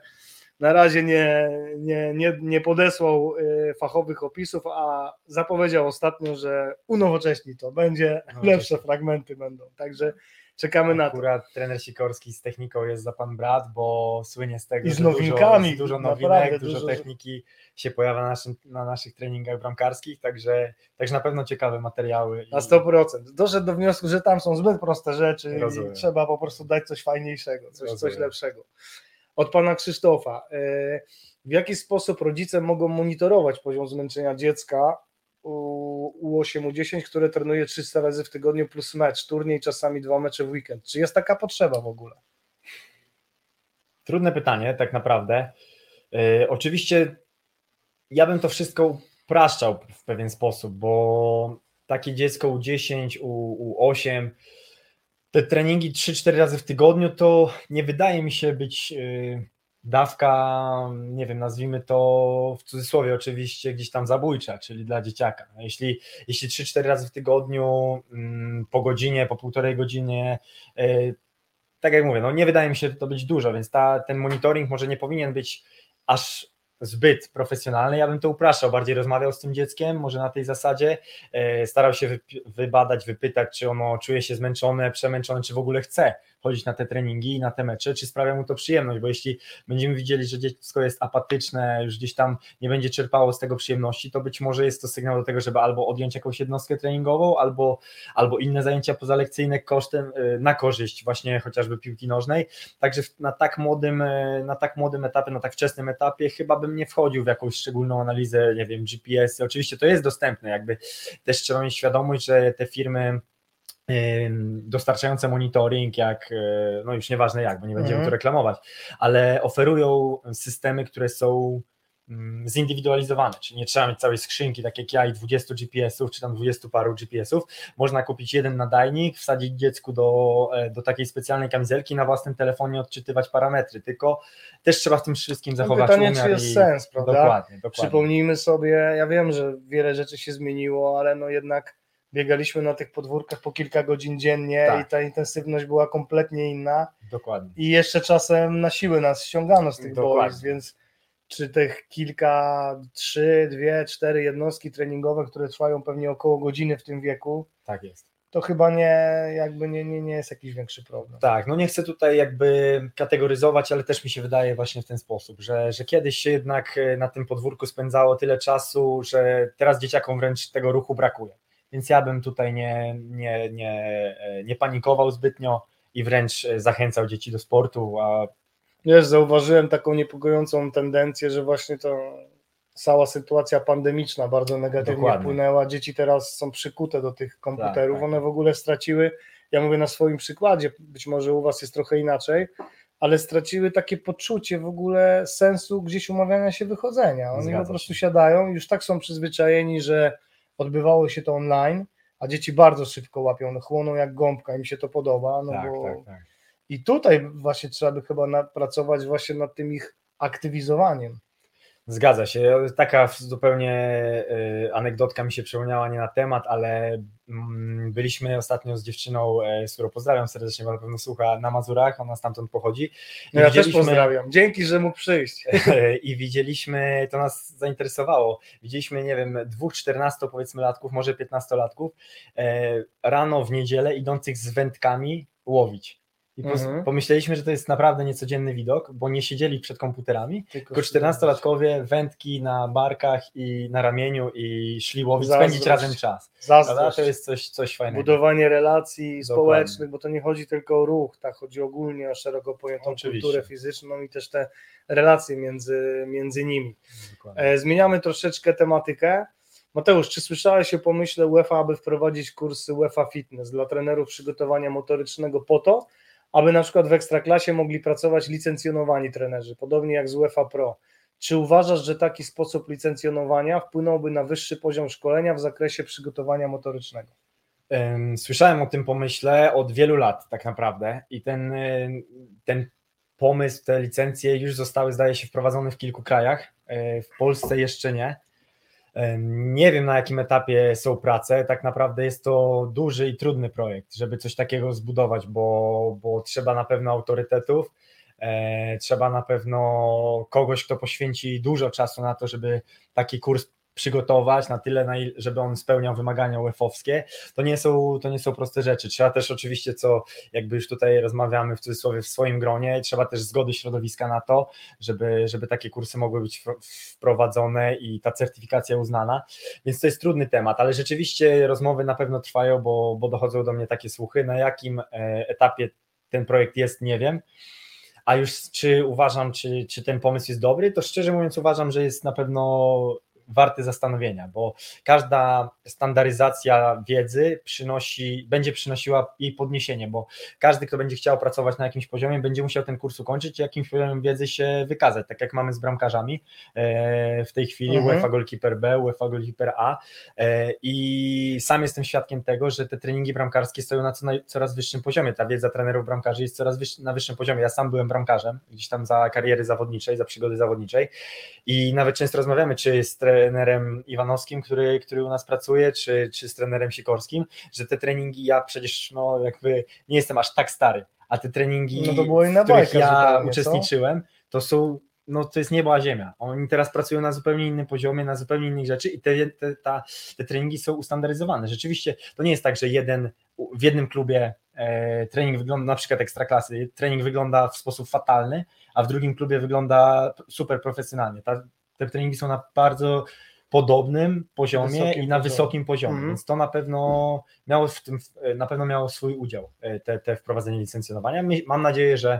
na razie nie, nie, nie, nie podesłał e, fachowych opisów, a zapowiedział ostatnio, że unowocześni to będzie, No, lepsze fragmenty będą. Także czekamy na to. Akurat trener Sikorski z techniką jest za pan brat, bo słynie z tego, I z że nowinkami, dużo, dużo nowinek, dużo, dużo- techniki się pojawia na, naszym, na naszych treningach bramkarskich, także, także na pewno ciekawe materiały. Na 100%. Doszedł do wniosku, że tam są zbyt proste rzeczy Rozumiem. i trzeba po prostu dać coś fajniejszego, coś, coś lepszego. Od pana Krzysztofa. e, W jaki sposób rodzice mogą monitorować poziom zmęczenia dziecka u U8, U10, które trenuje 300 razy w tygodniu plus mecz, turniej, czasami dwa mecze w weekend? Czy jest taka potrzeba w ogóle? Trudne pytanie, tak naprawdę. Yy, oczywiście ja bym to wszystko upraszczał w pewien sposób, bo takie dziecko u 10, u, u 8, te treningi 3-4 razy w tygodniu to nie wydaje mi się być yy, dawka, nie wiem, nazwijmy to w cudzysłowie oczywiście gdzieś tam zabójcza, czyli dla dzieciaka. No jeśli, jeśli 3-4 razy w tygodniu, mm, po godzinie, po półtorej godzinie, yy, tak jak mówię, no nie wydaje mi się to być dużo, więc ta, ten monitoring może nie powinien być aż zbyt profesjonalny. Ja bym to upraszczał, bardziej rozmawiał z tym dzieckiem, może na tej zasadzie, e, starał się wybadać, wypytać, czy ono czuje się zmęczone, przemęczone, czy w ogóle chce chodzić na te treningi i na te mecze, czy sprawia mu to przyjemność, bo jeśli będziemy widzieli, że dziecko jest apatyczne, już gdzieś tam nie będzie czerpało z tego przyjemności, to być może jest to sygnał do tego, żeby albo odjąć jakąś jednostkę treningową, albo, albo inne zajęcia pozalekcyjne kosztem, y, na korzyść właśnie chociażby piłki nożnej. Także na tak młodym, y, na tak młodym etapie, na tak wczesnym etapie chyba bym nie wchodził w jakąś szczególną analizę, nie wiem, GPS. Oczywiście to jest dostępne, jakby też trzeba mieć świadomość, że te firmy dostarczające monitoring, jak, y, no już nieważne jak, bo nie będziemy Mhm. tu reklamować, ale oferują systemy, które są mm, zindywidualizowane, czyli nie trzeba mieć całej skrzynki, tak jak ja i 20 GPS-ów, czy tam 20 paru GPS-ów, można kupić jeden nadajnik, wsadzić dziecku do, e, do takiej specjalnej kamizelki na własnym telefonie odczytywać parametry, tylko też trzeba w tym wszystkim zachować pytanie, czy jest i... sens, prawda? Dokładnie, dokładnie. Przypomnijmy sobie, ja wiem, że wiele rzeczy się zmieniło, ale no jednak biegaliśmy na tych podwórkach po kilka godzin dziennie Tak. i ta intensywność była kompletnie inna Dokładnie. i jeszcze czasem na siłę nas ściągano z tych boisk, więc czy tych kilka, trzy, dwie, cztery jednostki treningowe, które trwają pewnie około godziny w tym wieku, Tak jest. to chyba nie, jakby nie, nie, nie jest jakiś większy problem. Tak, no nie chcę tutaj jakby kategoryzować, ale też mi się wydaje właśnie w ten sposób, że, że kiedyś się jednak e, na tym podwórku spędzało tyle czasu, że teraz dzieciakom wręcz tego ruchu brakuje. Więc ja bym tutaj nie, nie, nie, nie panikował zbytnio i wręcz e, zachęcał dzieci do sportu, a Wiesz, zauważyłem taką niepokojącą tendencję, że właśnie to cała sytuacja pandemiczna bardzo negatywnie Dokładnie. wpłynęła. Dzieci teraz są przykute do tych komputerów, Tak, tak. one w ogóle straciły, ja mówię na swoim przykładzie, być może u Was jest trochę inaczej, ale straciły takie poczucie w ogóle sensu gdzieś umawiania się wychodzenia. Oni Zgadza po prostu się. siadają, już tak są przyzwyczajeni, że odbywało się to online, a dzieci bardzo szybko łapią, no, chłoną jak gąbka, im się to podoba, no tak, bo tak, tak. i tutaj właśnie trzeba by chyba pracować właśnie nad tym ich aktywizowaniem. Zgadza się. Taka zupełnie e, anegdotka mi się przypomniała nie na temat, ale mm, byliśmy ostatnio z dziewczyną, e, z którą pozdrawiam serdecznie, bo na pewno słucha na Mazurach, ona stamtąd pochodzi. No ja też pozdrawiam. Dzięki, że mógł przyjść. (laughs) I widzieliśmy, to nas zainteresowało. Widzieliśmy, nie wiem, dwóch 14 powiedzmy latków, może 15 latków, e, rano w niedzielę idących z wędkami łowić. I Mhm. pomyśleliśmy, że to jest naprawdę niecodzienny widok, bo nie siedzieli przed komputerami, tylko 14-latkowie wędki na barkach i na ramieniu i szli łowić, Zazdrość. spędzić razem czas. Zazdrość, To jest coś, coś fajnego. budowanie relacji Dokładnie. społecznych, bo to nie chodzi tylko o ruch, tak chodzi ogólnie o szeroko pojętą Oczywiście. kulturę fizyczną i też te relacje między, między nimi. Dokładnie. E, Zmieniamy troszeczkę tematykę. Mateusz, czy słyszałeś o pomyśle UEFA, aby wprowadzić kursy UEFA Fitness dla trenerów przygotowania motorycznego po to, aby na przykład w Ekstraklasie mogli pracować licencjonowani trenerzy, podobnie jak z UEFA Pro. Czy uważasz, że taki sposób licencjonowania wpłynąłby na wyższy poziom szkolenia w zakresie przygotowania motorycznego? Słyszałem o tym pomyśle od wielu lat tak naprawdę i ten, ten pomysł, te licencje już zostały zdaje się wprowadzone w kilku krajach, e, w Polsce jeszcze nie. Nie wiem na jakim etapie są prace, tak naprawdę jest to duży i trudny projekt, żeby coś takiego zbudować, bo, bo trzeba na pewno autorytetów, e, trzeba na pewno kogoś, kto poświęci dużo czasu na to, żeby taki kurs przygotować na tyle, żeby on spełniał wymagania UEFA-owskie, to nie, są, to nie są proste rzeczy. Trzeba też oczywiście, co jakby już tutaj rozmawiamy w cudzysłowie w swoim gronie, trzeba też zgody środowiska na to, żeby, żeby takie kursy mogły być wprowadzone i ta certyfikacja uznana, więc to jest trudny temat, ale rzeczywiście rozmowy na pewno trwają, bo, bo dochodzą do mnie takie słuchy, na jakim e, etapie ten projekt jest, nie wiem. A już czy uważam, czy, czy ten pomysł jest dobry, to szczerze mówiąc uważam, że jest na pewno warty zastanowienia, bo każda standaryzacja wiedzy przynosi, będzie przynosiła jej podniesienie, bo każdy, kto będzie chciał pracować na jakimś poziomie, będzie musiał ten kurs ukończyć i jakimś poziomem wiedzy się wykazać, tak jak mamy z bramkarzami e, w tej chwili mhm. UEFA Goalkeeper B, UEFA Goalkeeper A e, i sam jestem świadkiem tego, że te treningi bramkarskie stoją na coraz wyższym poziomie, ta wiedza trenerów bramkarzy jest coraz wyższy, na wyższym poziomie, ja sam byłem bramkarzem, gdzieś tam za kariery zawodniczej, za przygody zawodniczej i nawet często rozmawiamy, czy jest trenerem Iwanowskim, który, który u nas pracuje, czy, czy z trenerem Sikorskim, że te treningi ja przecież no jakby nie jestem aż tak stary, a te treningi, no to było w których ja uczestniczyłem, to są no to jest niebo a ziemia. Oni teraz pracują na zupełnie innym poziomie, na zupełnie innych rzeczy i te, te, ta, te treningi są ustandaryzowane. Rzeczywiście to nie jest tak, że jeden w jednym klubie e, trening wygląda, na przykład ekstraklasy, trening wygląda w sposób fatalny, a w drugim klubie wygląda super profesjonalnie. Ta, te treningi są na bardzo podobnym poziomie wysokim i na poziomie. wysokim poziomie, mm. więc to na pewno miało w tym, na pewno miało swój udział e, te, te wprowadzenie licencjonowania. Mam nadzieję, że,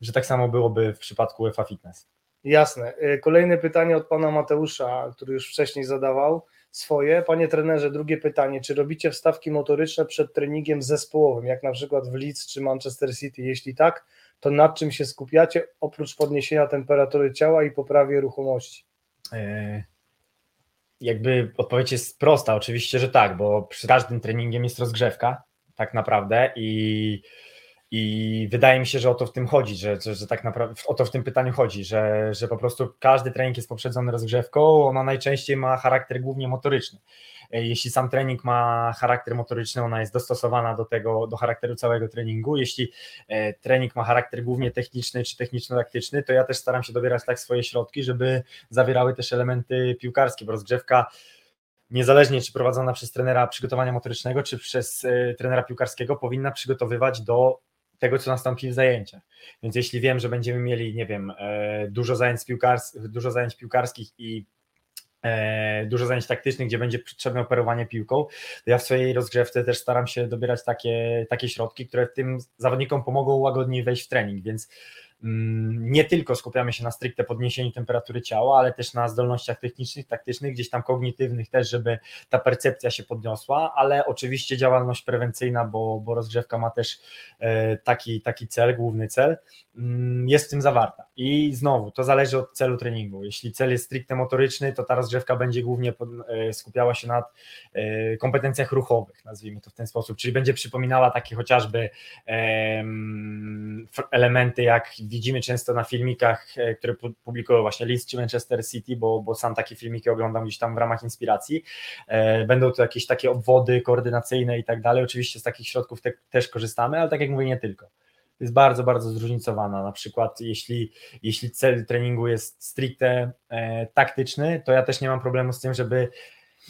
że tak samo byłoby w przypadku UEFA Fitness. Jasne. E, kolejne pytanie od pana Mateusza, który już wcześniej zadawał swoje. Panie trenerze, drugie pytanie. Czy robicie wstawki motoryczne przed treningiem zespołowym, jak na przykład w Leeds czy Manchester City? Jeśli tak, to nad czym się skupiacie oprócz podniesienia temperatury ciała i poprawy ruchomości? E, jakby odpowiedź jest prosta, oczywiście, że tak, bo przy każdym treningiem jest rozgrzewka, tak naprawdę, i, i wydaje mi się, że o to w tym chodzi, że, że, że tak naprawdę o to w tym pytaniu chodzi, że, że po prostu każdy trening jest poprzedzony rozgrzewką, ona najczęściej ma charakter głównie motoryczny. E, jeśli sam trening ma charakter motoryczny, ona jest dostosowana do tego, do charakteru całego treningu. Jeśli e, trening ma charakter głównie techniczny czy techniczno-taktyczny, to ja też staram się dobierać tak swoje środki, żeby zawierały też elementy piłkarskie, bo rozgrzewka niezależnie czy prowadzona przez trenera przygotowania motorycznego, czy przez e, trenera piłkarskiego, powinna przygotowywać do tego, co nastąpi w zajęciach. Więc jeśli wiem, że będziemy mieli, nie wiem, dużo zajęć, piłkars dużo zajęć piłkarskich i E, dużo zajęć taktycznych, gdzie będzie potrzebne operowanie piłką, to ja w swojej rozgrzewce też staram się dobierać takie, takie środki, które tym zawodnikom pomogą łagodniej wejść w trening, więc nie tylko skupiamy się na stricte podniesieniu temperatury ciała, ale też na zdolnościach technicznych, taktycznych, gdzieś tam kognitywnych też, żeby ta percepcja się podniosła, ale oczywiście działalność prewencyjna, bo, bo rozgrzewka ma też e, taki, taki cel, główny cel, mm, jest w tym zawarta. I znowu, to zależy od celu treningu. Jeśli cel jest stricte motoryczny, to ta rozgrzewka będzie głównie e, skupiała się na e, kompetencjach ruchowych, nazwijmy to w ten sposób, czyli będzie przypominała takie chociażby elementy jak widzimy często na filmikach, e, które publikują właśnie Leeds czy Manchester City, bo, bo sam takie filmiki oglądam gdzieś tam w ramach inspiracji. E, będą to jakieś takie obwody koordynacyjne i tak dalej. Oczywiście z takich środków te, też korzystamy, ale tak jak mówię, nie tylko jest bardzo, bardzo zróżnicowana. Na przykład, jeśli, jeśli cel treningu jest stricte e, taktyczny, to ja też nie mam problemu z tym, żeby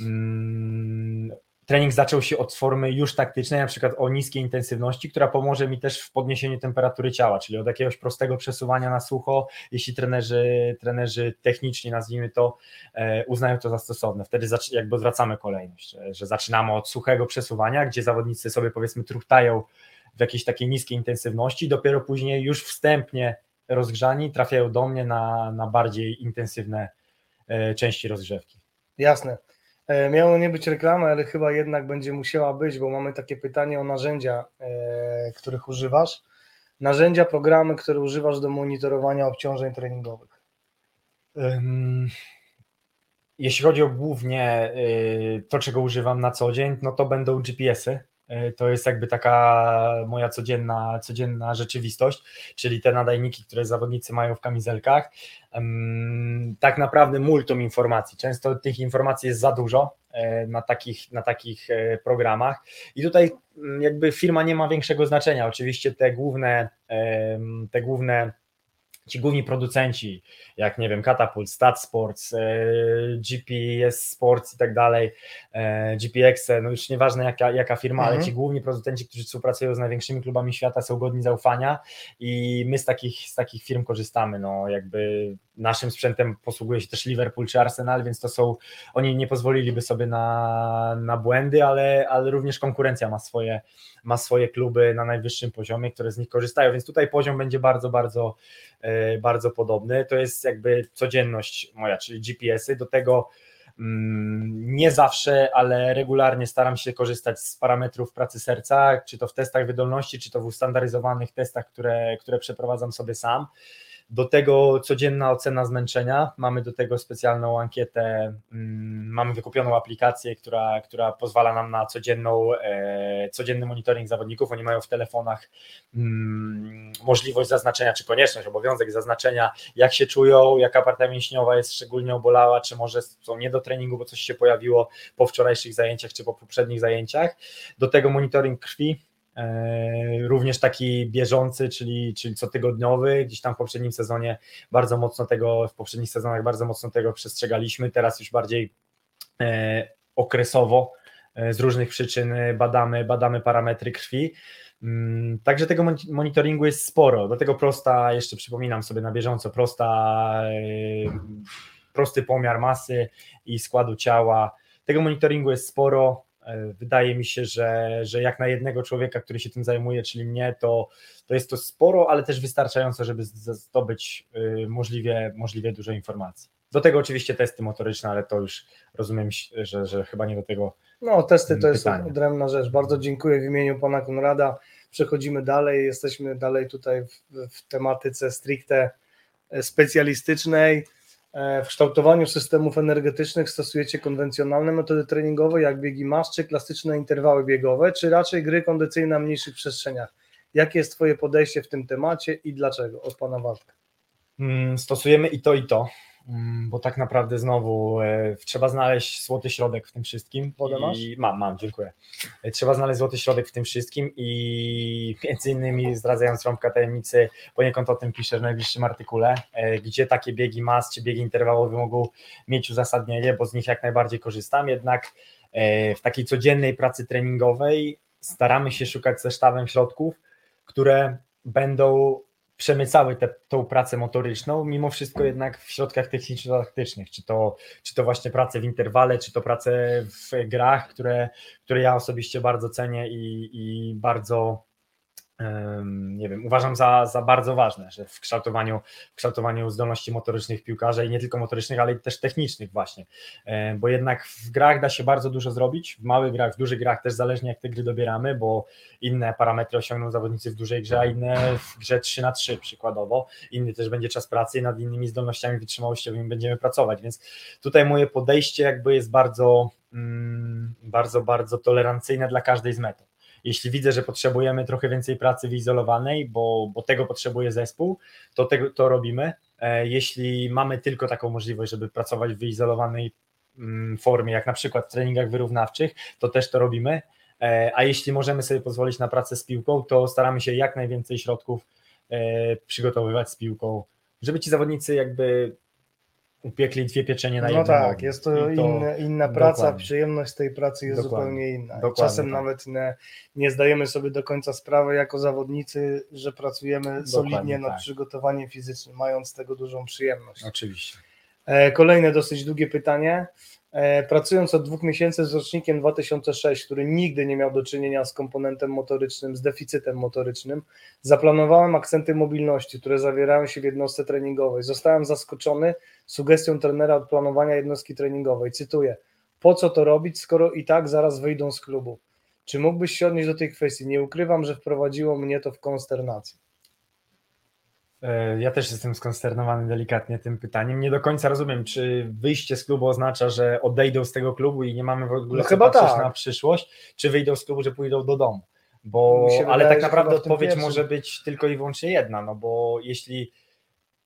mm, trening zaczął się od formy już taktycznej, na przykład o niskiej intensywności, która pomoże mi też w podniesieniu temperatury ciała, czyli od jakiegoś prostego przesuwania na sucho, jeśli trenerzy, trenerzy techniczni, nazwijmy to, e, uznają to za stosowne. Wtedy jakby zwracamy kolejność, że, zaczynamy od suchego przesuwania, gdzie zawodnicy sobie powiedzmy truchtają w jakiejś takiej niskiej intensywności, dopiero później już wstępnie rozgrzani trafiają do mnie na, na bardziej intensywne e, części rozgrzewki. Jasne. E, miało nie być reklamy, ale chyba jednak będzie musiała być, bo mamy takie pytanie o narzędzia, e, których używasz. narzędzia, programy, które używasz do monitorowania obciążeń treningowych? Jeśli chodzi o głównie y, to, czego używam na co dzień, no to będą GPS-y. Y, To jest jakby taka moja codzienna, codzienna rzeczywistość, czyli te nadajniki, które zawodnicy mają w kamizelkach. Tak naprawdę multum informacji. Często tych informacji jest za dużo y, na takich, na takich y, programach. I tutaj jakby firma nie ma większego znaczenia. Oczywiście te główne, te główne ci główni producenci, jak nie wiem, Catapult, Stat Sports, e, GPS Sports i tak dalej, e, GPX, no już nieważne jaka, jaka firma, Mhm. ale ci główni producenci, którzy współpracują z największymi klubami świata są godni zaufania i my z takich, z takich firm korzystamy, no jakby naszym sprzętem posługuje się też Liverpool czy Arsenal, więc to są, oni nie pozwoliliby sobie na, na błędy, ale, ale również konkurencja ma swoje, ma swoje kluby na najwyższym poziomie, które z nich korzystają, więc tutaj poziom będzie bardzo, bardzo, e, bardzo podobny. To jest jakby codzienność moja, czyli GPS-y. Do tego mm, nie zawsze, ale regularnie staram się korzystać z parametrów pracy serca, czy to w testach wydolności, czy to w ustandaryzowanych testach, które, które przeprowadzam sobie sam. Do tego codzienna ocena zmęczenia. Mamy do tego specjalną ankietę, mm, mamy wykupioną aplikację, która, która pozwala nam na codzienną, e, codzienny monitoring zawodników. Oni mają w telefonach mm, możliwość zaznaczenia, czy konieczność, obowiązek zaznaczenia, jak się czują, jaka partia mięśniowa jest szczególnie obolała, czy może są nie do treningu, bo coś się pojawiło po wczorajszych zajęciach, czy po poprzednich zajęciach. Do tego monitoring krwi, również taki bieżący, czyli, czyli cotygodniowy. Gdzieś tam w poprzednim sezonie bardzo mocno tego, w poprzednich sezonach bardzo mocno tego przestrzegaliśmy. Teraz już bardziej e, okresowo e, z różnych przyczyn badamy, badamy parametry krwi. Mm, Także tego mon- monitoringu jest sporo. Do tego prosta, jeszcze przypominam sobie na bieżąco, prosta, e, prosty pomiar masy i składu ciała. Tego monitoringu jest sporo. E, Wydaje mi się, że, że jak na jednego człowieka, który się tym zajmuje, czyli mnie, to, to jest to sporo, ale też wystarczająco, żeby zdobyć y, możliwie, możliwie dużo informacji. Do tego oczywiście testy motoryczne, ale to już rozumiem, że, że chyba nie do tego. No, testy to jest odrębna rzecz. Bardzo dziękuję w imieniu pana Konrada. Przechodzimy dalej. Jesteśmy dalej tutaj w, w tematyce stricte e, specjalistycznej. E, W kształtowaniu systemów energetycznych stosujecie konwencjonalne metody treningowe, jak biegi masz, czy klasyczne interwały biegowe, czy raczej gry kondycyjne na mniejszych przestrzeniach? Jakie jest Twoje podejście w tym temacie i dlaczego? Od pana Waldka. Mm, Stosujemy i to, i to, bo tak naprawdę znowu e, trzeba znaleźć złoty środek w tym wszystkim. Wodę I-? Mam, mam, dziękuję. E, Trzeba znaleźć złoty środek w tym wszystkim i między innymi zdradzając rąbka tajemnicy, poniekąd o tym piszę w najbliższym artykule, e, gdzie takie biegi mas czy biegi interwałowe mogą mieć uzasadnienie, bo z nich jak najbardziej korzystam, jednak w takiej codziennej pracy treningowej staramy się szukać ze sztabem środków, które będą przemycały tę tą pracę motoryczną, mimo wszystko jednak w środkach techniczno-taktycznych, czy to, czy to właśnie pracę w interwale, czy to pracę w grach, które, które ja osobiście bardzo cenię i, i bardzo nie wiem, uważam za, za bardzo ważne, że w kształtowaniu, w kształtowaniu zdolności motorycznych piłkarza i nie tylko motorycznych, ale też technicznych właśnie, bo jednak w grach da się bardzo dużo zrobić, w małych grach, w dużych grach też zależnie jak te gry dobieramy, bo inne parametry osiągną zawodnicy w dużej grze, a inne w grze 3 na 3 przykładowo, inny też będzie czas pracy i nad innymi zdolnościami wytrzymałościowymi będziemy pracować, więc tutaj moje podejście jakby jest bardzo, mm, bardzo, bardzo tolerancyjne dla każdej z metod. Jeśli widzę, że potrzebujemy trochę więcej pracy wyizolowanej, bo, bo tego potrzebuje zespół, to to robimy. E, Jeśli mamy tylko taką możliwość, żeby pracować w wyizolowanej mm, formie, jak na przykład w treningach wyrównawczych, to też to robimy. E, A jeśli możemy sobie pozwolić na pracę z piłką, to staramy się jak najwięcej środków e, przygotowywać z piłką, żeby ci zawodnicy jakby upiekli dwie pieczenie na No jednym tak, jest to, I inna, inna praca, dokładnie. przyjemność tej pracy jest Dokładnie. zupełnie inna. Dokładnie Czasem tak. nawet nie, nie zdajemy sobie do końca sprawy jako zawodnicy, że pracujemy solidnie nad tak. przygotowaniem fizycznym, mając z tego dużą przyjemność. Oczywiście. E, Kolejne dosyć długie pytanie. E, Pracując od dwóch miesięcy z rocznikiem 2006, który nigdy nie miał do czynienia z komponentem motorycznym, z deficytem motorycznym, zaplanowałem akcenty mobilności, które zawierają się w jednostce treningowej. Zostałem zaskoczony sugestią trenera od planowania jednostki treningowej. Cytuję: Po co to robić, skoro i tak zaraz wyjdą z klubu? Czy mógłbyś się odnieść do tej kwestii? Nie ukrywam, że wprowadziło mnie to w konsternację. E, ja też jestem skonsternowany delikatnie tym pytaniem. Nie do końca rozumiem, czy wyjście z klubu oznacza, że odejdą z tego klubu i nie mamy w ogóle no chyba tak. na przyszłość, czy wyjdą z klubu, że pójdą do domu. Bo, ale wydaje, tak naprawdę odpowiedź może być tylko i wyłącznie jedna, no bo jeśli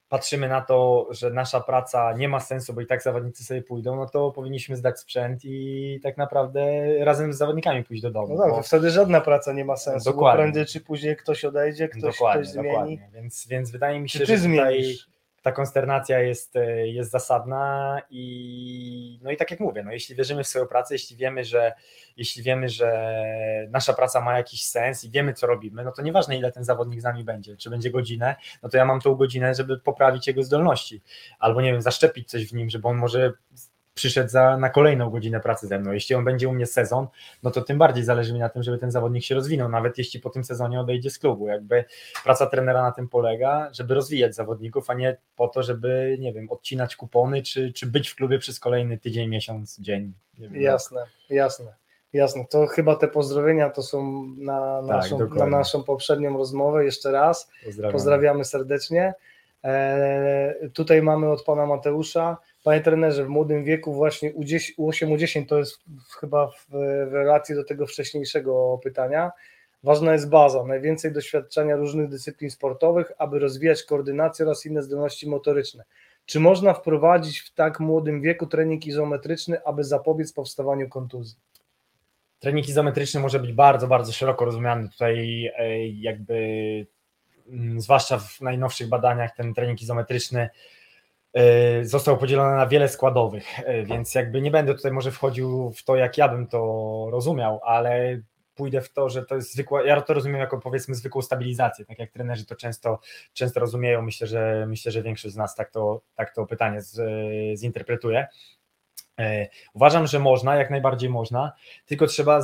patrzymy na to, że nasza praca nie ma sensu, bo i tak zawodnicy sobie pójdą, no to powinniśmy zdać sprzęt i tak naprawdę razem z zawodnikami pójść do domu. No tak, bo- wtedy żadna praca nie ma sensu, Dokładnie. bo prędzej czy później ktoś odejdzie, ktoś, dokładnie, ktoś zmieni. dokładnie. Więc, więc wydaje mi się, Czy ty że tutaj zmienisz? Ta konsternacja jest, e, jest zasadna i no i tak jak mówię, no jeśli wierzymy w swoją pracę, jeśli wiemy, że jeśli wiemy, że nasza praca ma jakiś sens i wiemy, co robimy, no to nieważne ile ten zawodnik z nami będzie, czy będzie godzinę, no to ja mam tą godzinę, żeby poprawić jego zdolności, albo nie wiem, zaszczepić coś w nim, żeby on może przyszedł za, na kolejną godzinę pracy ze mną. Jeśli on będzie u mnie sezon, no to tym bardziej zależy mi na tym, żeby ten zawodnik się rozwinął, nawet jeśli po tym sezonie odejdzie z klubu. Jakby praca trenera na tym polega, żeby rozwijać zawodników, a nie po to, żeby, nie wiem, odcinać kupony, czy, czy być w klubie przez kolejny tydzień, miesiąc, dzień. Wiem, Jasne, jasne. Jasne, to chyba te pozdrowienia to są na naszą, na Tak, dokładnie. naszą poprzednią rozmowę. Jeszcze raz Pozdrawiam. pozdrawiamy serdecznie. E, tutaj mamy od pana Mateusza. Panie trenerze, w młodym wieku właśnie U10, U8, U10 to jest chyba w, w relacji do tego wcześniejszego pytania. Ważna jest baza, najwięcej doświadczenia różnych dyscyplin sportowych, aby rozwijać koordynację oraz inne zdolności motoryczne. Czy można wprowadzić w tak młodym wieku trening izometryczny, aby zapobiec powstawaniu kontuzji? Trening izometryczny może być bardzo, bardzo szeroko rozumiany. Tutaj e, jakby, mm, zwłaszcza w najnowszych badaniach, ten trening izometryczny został podzielony na wiele składowych, e, więc jakby nie będę tutaj może wchodził w to, jak ja bym to rozumiał, ale pójdę w to, że to jest zwykła, ja to rozumiem jako powiedzmy zwykłą stabilizację, tak jak trenerzy to często, często rozumieją, myślę, że myślę, że większość z nas tak to, tak to pytanie z, zinterpretuje. E, Uważam, że można, jak najbardziej można, tylko trzeba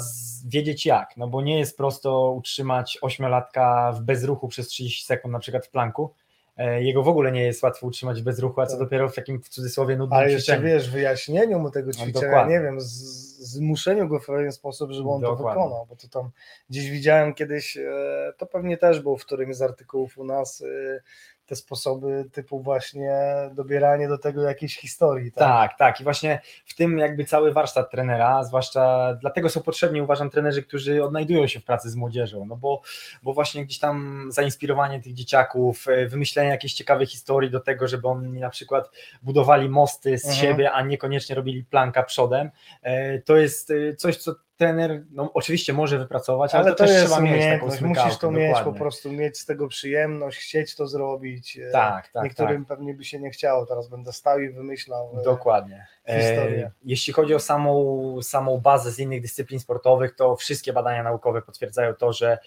wiedzieć jak, no bo nie jest prosto utrzymać ośmiolatka w bezruchu przez 30 sekund, na przykład w planku. E, Jego w ogóle nie jest łatwo utrzymać w bezruchu, a co Tak. dopiero w takim w cudzysłowie nudnym Ale jeszcze ćwiczeniu. wiesz, wyjaśnieniu mu tego ćwiczenia, No dokładnie. nie wiem, z- zmuszeniu go w pewien sposób, żeby on to Dokładnie. wykonał, bo to tam gdzieś widziałem kiedyś, e, to pewnie też było w którymś z artykułów u nas, e, te sposoby typu właśnie dobieranie do tego jakiejś historii. Tak? Tak, tak. I właśnie w tym jakby cały warsztat trenera, zwłaszcza dlatego są potrzebni, uważam, trenerzy, którzy odnajdują się w pracy z młodzieżą, no bo, bo właśnie gdzieś tam zainspirowanie tych dzieciaków, e, wymyślenie jakiejś ciekawej historii do tego, żeby oni na przykład budowali mosty z Mhm. siebie, a niekoniecznie robili planka przodem, e, to jest e, coś, co trener no, oczywiście może wypracować, ale, Ale to, to też trzeba mieć taką smykałkę. musisz to mieć, po dokładnie. prostu mieć z tego przyjemność, chcieć to zrobić. e, Tak, tak, Niektórym pewnie by się nie chciało, teraz będę stał i wymyślał. e, Dokładnie. historię. E, Jeśli chodzi o samą, samą bazę z innych dyscyplin sportowych, to wszystkie badania naukowe potwierdzają to, że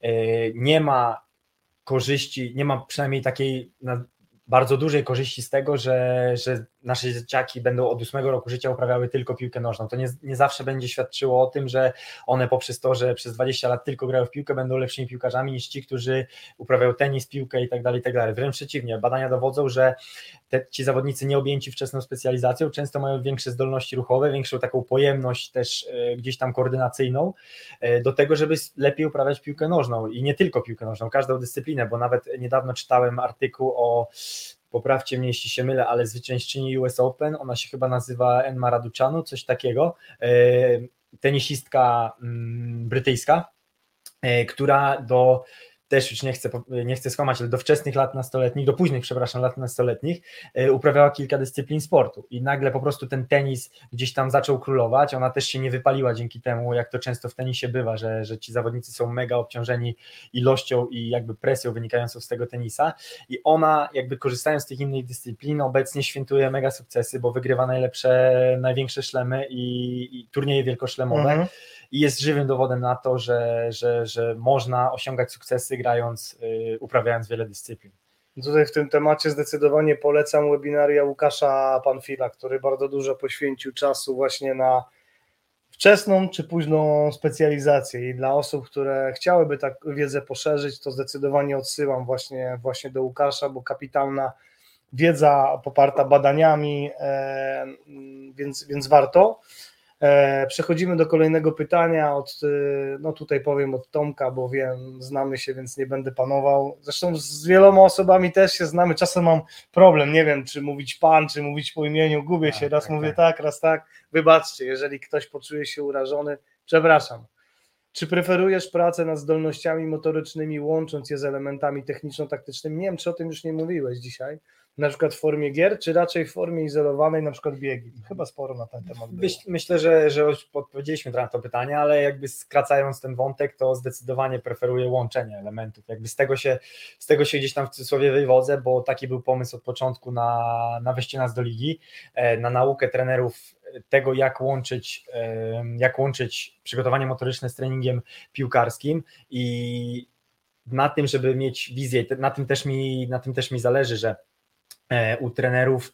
e, nie ma korzyści, nie ma przynajmniej takiej na- bardzo dużej korzyści z tego, że, że nasze dzieciaki będą od ósmego roku życia uprawiały tylko piłkę nożną. To nie, nie zawsze będzie świadczyło o tym, że one poprzez to, że przez 20 lat tylko grają w piłkę, będą lepszymi piłkarzami niż ci, którzy uprawiają tenis, piłkę i tak dalej, i tak dalej. Wręcz przeciwnie, badania dowodzą, że te, ci zawodnicy nieobjęci wczesną specjalizacją często mają większe zdolności ruchowe, większą taką pojemność też e, gdzieś tam koordynacyjną e, do tego, żeby lepiej uprawiać piłkę nożną i nie tylko piłkę nożną, każdą dyscyplinę, bo nawet niedawno czytałem artykuł o poprawcie mnie jeśli się mylę, ale zwyciężczyni US Open, ona się chyba nazywa Enma Raducanu, coś takiego, e, tenisistka mm, brytyjska, e, która do też już nie chcę, nie chcę skłamać, ale do wczesnych lat nastoletnich, do późnych, przepraszam, lat nastoletnich, e, uprawiała kilka dyscyplin sportu. I nagle po prostu ten tenis gdzieś tam zaczął królować, ona też się nie wypaliła dzięki temu, jak to często w tenisie bywa, że, że ci zawodnicy są mega obciążeni ilością i jakby presją wynikającą z tego tenisa. I ona jakby korzystając z tych innych dyscyplin obecnie świętuje mega sukcesy, bo wygrywa najlepsze, największe szlemy i, i turnieje wielkoszlemowe. Mhm. I jest żywym dowodem na to, że, że, że można osiągać sukcesy grając, y, uprawiając wiele dyscyplin. Tutaj w tym temacie zdecydowanie polecam webinaria Łukasza Panfila, który bardzo dużo poświęcił czasu właśnie na wczesną czy późną specjalizację i dla osób, które chciałyby tak wiedzę poszerzyć, to zdecydowanie odsyłam właśnie, właśnie do Łukasza, bo kapitalna wiedza poparta badaniami, e, więc, więc warto. E, przechodzimy do kolejnego pytania. Od, e, no tutaj powiem od Tomka, bo wiem, znamy się, więc nie będę panował. Zresztą z wieloma osobami też się znamy. Czasem mam problem, nie wiem, czy mówić pan, czy mówić po imieniu. Gubię się. Raz tak, mówię tak. tak, raz tak. Wybaczcie, jeżeli ktoś poczuje się urażony, przepraszam. Czy preferujesz pracę nad zdolnościami motorycznymi, łącząc je z elementami techniczno-taktycznymi? Nie wiem, czy o tym już nie mówiłeś dzisiaj. Na przykład w formie gier, czy raczej w formie izolowanej, na przykład biegi? Chyba sporo na ten temat było. Myśl, myślę, że, że już odpowiedzieliśmy na to pytanie, ale jakby skracając ten wątek, to zdecydowanie preferuję łączenie elementów. Jakby z tego się, z tego się gdzieś tam w cudzysłowie wywodzę, bo taki był pomysł od początku na, na wejście nas do ligi, e, na naukę trenerów tego, jak łączyć, e, jak łączyć przygotowanie motoryczne z treningiem piłkarskim i na tym, żeby mieć wizję, na tym też mi, na tym też mi zależy, że e, u trenerów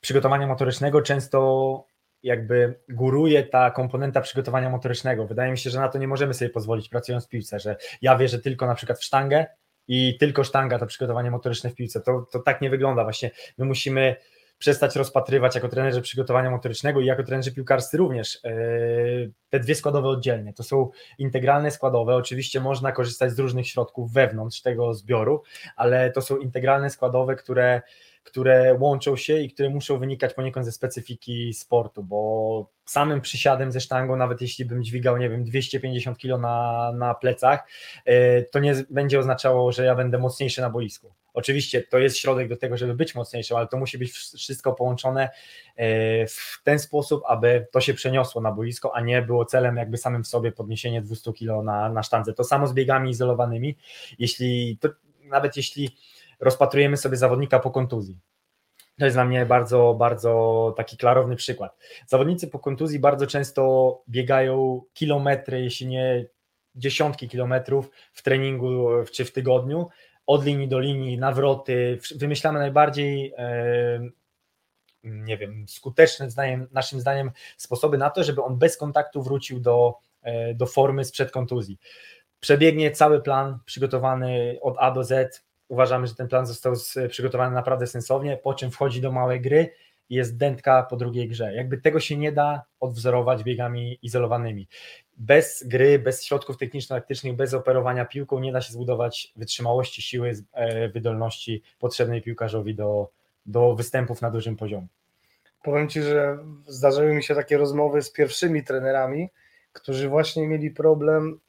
przygotowania motorycznego często jakby góruje ta komponenta przygotowania motorycznego. Wydaje mi się, że na to nie możemy sobie pozwolić pracując w piłce, że ja wierzę tylko na przykład w sztangę i tylko sztanga to przygotowanie motoryczne w piłce. To, to tak nie wygląda. Właśnie my musimy przestać rozpatrywać jako trenerzy przygotowania motorycznego i jako trenerzy piłkarscy również yy, te dwie składowe oddzielnie. To są integralne składowe. Oczywiście można korzystać z różnych środków wewnątrz tego zbioru, ale to są integralne składowe, które które łączą się i które muszą wynikać poniekąd ze specyfiki sportu, bo samym przysiadem ze sztangą, nawet jeśli bym dźwigał, nie wiem, 250 kg na, na plecach, yy, to nie będzie oznaczało, że ja będę mocniejszy na boisku. Oczywiście to jest środek do tego, żeby być mocniejszym, ale to musi być wszystko połączone yy, w ten sposób, aby to się przeniosło na boisko, a nie było celem jakby samym w sobie podniesienie 200 kg na, na sztandze. To samo z biegami izolowanymi. Jeśli, to, nawet jeśli rozpatrujemy sobie zawodnika po kontuzji. To jest dla mnie bardzo, bardzo taki klarowny przykład. Zawodnicy po kontuzji bardzo często biegają kilometry, jeśli nie dziesiątki kilometrów w treningu czy w tygodniu, od linii do linii, nawroty. Wymyślamy najbardziej, nie wiem, skuteczne zdaniem, naszym zdaniem sposoby na to, żeby on bez kontaktu wrócił do, do formy sprzed kontuzji. Przebiegnie cały plan przygotowany od A do Z, uważamy, że ten plan został przygotowany naprawdę sensownie, po czym wchodzi do małej gry i jest dętka po drugiej grze. Jakby tego się nie da odwzorować biegami izolowanymi. Bez gry, bez środków techniczno-taktycznych, bez operowania piłką nie da się zbudować wytrzymałości, siły, wydolności potrzebnej piłkarzowi do, do występów na dużym poziomie. Powiem Ci, że zdarzyły mi się takie rozmowy z pierwszymi trenerami, którzy właśnie mieli problem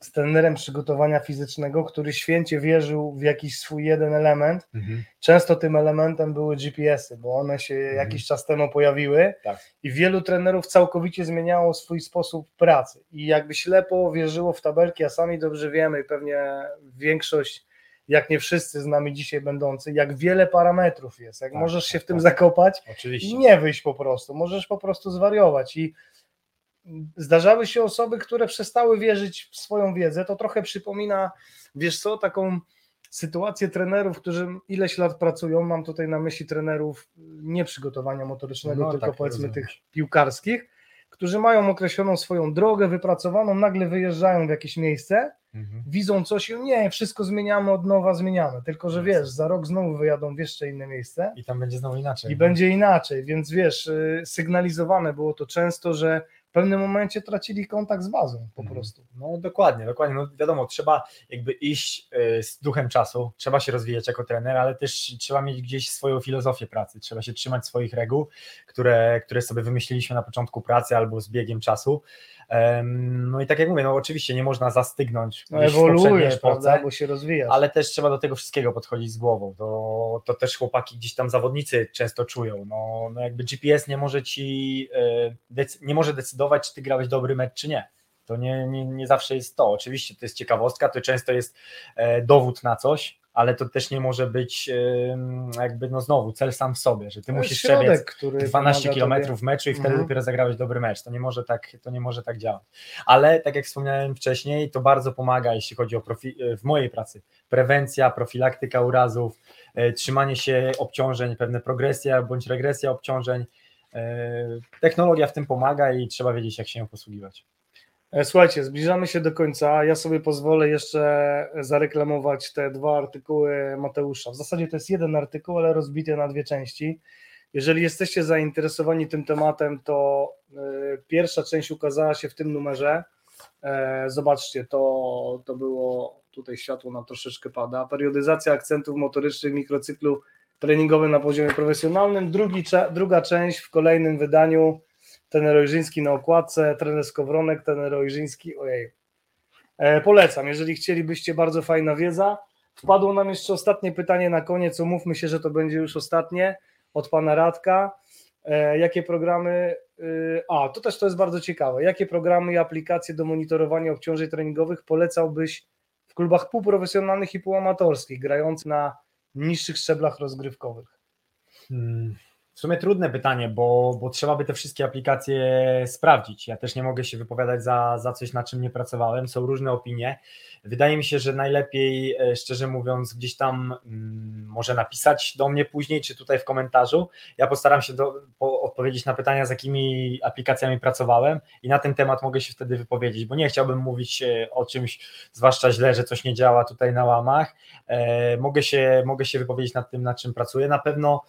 z trenerem przygotowania fizycznego, który święcie wierzył w jakiś swój jeden element. Mhm. Często tym elementem były GPS-y, bo one się mhm. jakiś czas temu pojawiły tak. i wielu trenerów całkowicie zmieniało swój sposób pracy i jakby ślepo wierzyło w tabelki, a sami dobrze wiemy, pewnie większość, jak nie wszyscy z nami dzisiaj będący, jak wiele parametrów jest, jak tak, możesz się w tym tak. zakopać Oczywiście. i nie wyjść po prostu, możesz po prostu zwariować i zdarzały się osoby, które przestały wierzyć w swoją wiedzę. To trochę przypomina, wiesz co, taką sytuację trenerów, którzy ileś lat pracują. Mam tutaj na myśli trenerów nie przygotowania motorycznego, no, tylko tak, powiedzmy rozumiem. tych piłkarskich, którzy mają określoną swoją drogę wypracowaną, nagle wyjeżdżają w jakieś miejsce, mhm. widzą coś i nie, wszystko zmieniamy od nowa, zmieniamy. Tylko, że wiesz, za rok znowu wyjadą w jeszcze inne miejsce. I tam będzie znowu inaczej. I no. będzie inaczej, więc wiesz, y, sygnalizowane było to często, że w pewnym momencie tracili kontakt z bazą po mhm. prostu. No dokładnie, dokładnie. No wiadomo, trzeba jakby iść y, z duchem czasu, trzeba się rozwijać jako trener, ale też trzeba mieć gdzieś swoją filozofię pracy, trzeba się trzymać swoich reguł, które, które sobie wymyśliliśmy na początku pracy albo z biegiem czasu. No i tak jak mówię, no oczywiście nie można zastygnąć no, ewoluujesz, prawda, bo się rozwijasz. Ale też trzeba do tego wszystkiego podchodzić z głową. To, to też chłopaki gdzieś tam zawodnicy często czują. No, no jakby GPS nie może ci e, nie może decydować, czy ty grałeś dobry mecz, czy nie. To nie, nie, nie zawsze jest to. Oczywiście to jest ciekawostka, to często jest e, dowód na coś, ale to też nie może być jakby no znowu cel sam w sobie, że ty musisz przebiec 12 km w meczu i wtedy mhm. dopiero zagrałeś dobry mecz. To nie może tak, to nie może tak działać. Ale tak jak wspomniałem wcześniej, to bardzo pomaga, jeśli chodzi o profi- w mojej pracy. Prewencja, profilaktyka urazów, e, trzymanie się obciążeń, pewne progresja bądź regresja obciążeń. E, technologia w tym pomaga i trzeba wiedzieć, jak się ją posługiwać. E, słuchajcie, zbliżamy się do końca. Ja sobie pozwolę jeszcze zareklamować te dwa artykuły Mateusza. W zasadzie to jest jeden artykuł, ale rozbity na dwie części. Jeżeli jesteście zainteresowani tym tematem, to pierwsza część ukazała się w tym numerze. Zobaczcie, to, to było tutaj światło nam troszeczkę pada. Periodyzacja akcentów motorycznych mikrocyklu treningowy na poziomie profesjonalnym. Drugi, druga część w kolejnym wydaniu. Ten Rojżyński na okładce, trener Skowronek, ten Rojżyński, ojej. E, polecam, jeżeli chcielibyście, bardzo fajna wiedza. Wpadło nam jeszcze ostatnie pytanie na koniec, umówmy się, że to będzie już ostatnie, od pana Radka. E, jakie programy, y, a to też to jest bardzo ciekawe, jakie programy i aplikacje do monitorowania obciążeń treningowych polecałbyś w klubach półprofesjonalnych i półamatorskich, grających na niższych szczeblach rozgrywkowych? Hmm. W sumie trudne pytanie, bo, bo trzeba by te wszystkie aplikacje sprawdzić. Ja też nie mogę się wypowiadać za, za coś, na czym nie pracowałem. Są różne opinie. Wydaje mi się, że najlepiej, e, szczerze mówiąc, gdzieś tam mm, może napisać do mnie później, czy tutaj w komentarzu. Ja postaram się do, po, odpowiedzieć na pytania, z jakimi aplikacjami pracowałem i na ten temat mogę się wtedy wypowiedzieć, bo nie chciałbym mówić e, o czymś, zwłaszcza źle, że coś nie działa tutaj na łamach. E, mogę, się, mogę się wypowiedzieć nad tym, nad czym pracuję. Na pewno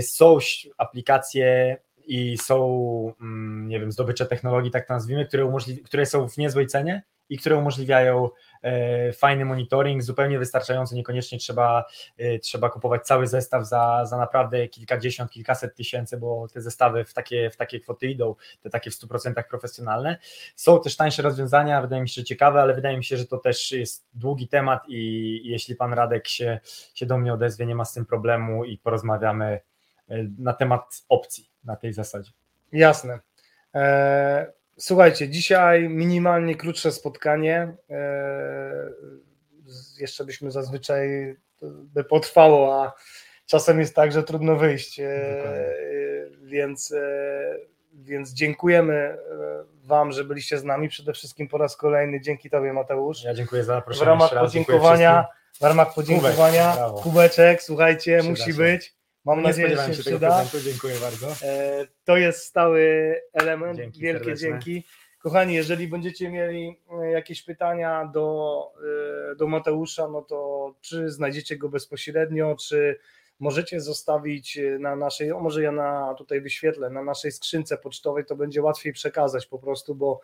są aplikacje i są, mm, nie wiem, zdobycze technologii, tak to nazwijmy, które, które są w niezłej cenie i które umożliwiają e, fajny monitoring, zupełnie wystarczający, niekoniecznie trzeba, e, trzeba kupować cały zestaw za, za naprawdę kilkadziesiąt, kilkaset tysięcy, bo te zestawy w takie, w takie kwoty idą, te takie w 100% profesjonalne. Są też tańsze rozwiązania, wydaje mi się, że ciekawe, ale wydaje mi się, że to też jest długi temat i jeśli pan Radek się, się do mnie odezwie, nie ma z tym problemu i porozmawiamy E, na temat opcji na tej zasadzie. Jasne. E, słuchajcie, dzisiaj minimalnie krótsze spotkanie. E, jeszcze byśmy zazwyczaj by potrwało, a czasem jest tak, że trudno wyjść. Więc, więc dziękujemy Wam, że byliście z nami. Przede wszystkim po raz kolejny dzięki Tobie, Mateusz. Ja dziękuję za zaproszenie. W ramach podziękowania, w ramach podziękowania, kubeczek, słuchajcie, musi być. Mam nie nadzieję, że się, się przyda. Dziękuję bardzo. E, to jest stały element. Dzięki Wielkie serdeczne. dzięki. Kochani, jeżeli będziecie mieli e, jakieś pytania do, e, do Mateusza, no to czy znajdziecie go bezpośrednio, czy możecie zostawić na naszej, o może ja na tutaj wyświetlę, na naszej skrzynce pocztowej, to będzie łatwiej przekazać po prostu, bo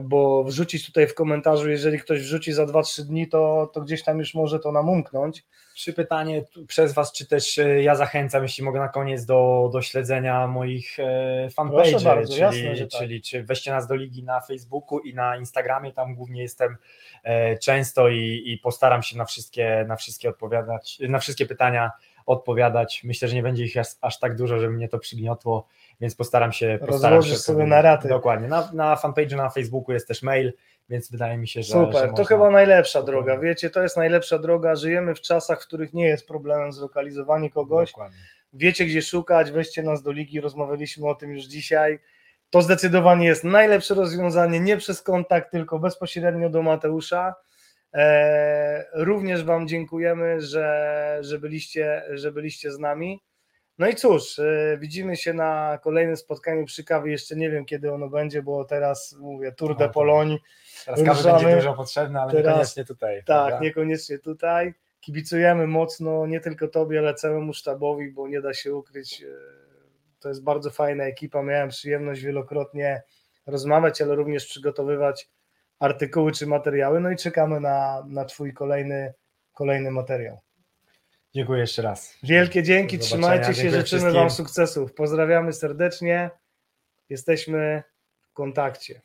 bo wrzucić tutaj w komentarzu, jeżeli ktoś wrzuci za 2-3 dni, to, to gdzieś tam już może to nam umknąć. Trzy pytanie przez Was, czy też e, ja zachęcam, jeśli mogę na koniec, do, do śledzenia moich e, fanpage'ów, czyli, jasne, tak. czyli czy weźcie nas do ligi na Facebooku i na Instagramie, tam głównie jestem e, często i, i postaram się na wszystkie, na wszystkie odpowiadać, na wszystkie pytania odpowiadać. Myślę, że nie będzie ich aż, aż tak dużo, żeby mnie to przygniotło więc postaram się. Postaram się sobie na raty. Dokładnie. Na, na fanpage na Facebooku jest też mail, więc wydaje mi się, że. Super, że to można... chyba najlepsza droga. Wiecie, to jest najlepsza droga. Żyjemy w czasach, w których nie jest problemem zlokalizowanie kogoś. Dokładnie. Wiecie, gdzie szukać, weźcie nas do ligi, rozmawialiśmy o tym już dzisiaj. To zdecydowanie jest najlepsze rozwiązanie, nie przez kontakt, tylko bezpośrednio do Mateusza. Eee, również Wam dziękujemy, że, że, byliście, że byliście z nami. No i cóż, e, widzimy się na kolejnym spotkaniu przy kawie. Jeszcze nie wiem, kiedy ono będzie, bo teraz mówię Tour de Pologne. Teraz kawy będzie dużo potrzebne, ale teraz, niekoniecznie tutaj. Tak, prawda? niekoniecznie tutaj. Kibicujemy mocno nie tylko Tobie, ale całemu sztabowi, bo nie da się ukryć. E, to jest bardzo fajna ekipa. Miałem przyjemność wielokrotnie rozmawiać, ale również przygotowywać artykuły czy materiały. No i czekamy na, na Twój kolejny, kolejny materiał. Dziękuję jeszcze raz. Wielkie dzięki, trzymajcie się, Dziękuję życzymy wszystkim. Wam sukcesów. Pozdrawiamy serdecznie. Jesteśmy w kontakcie.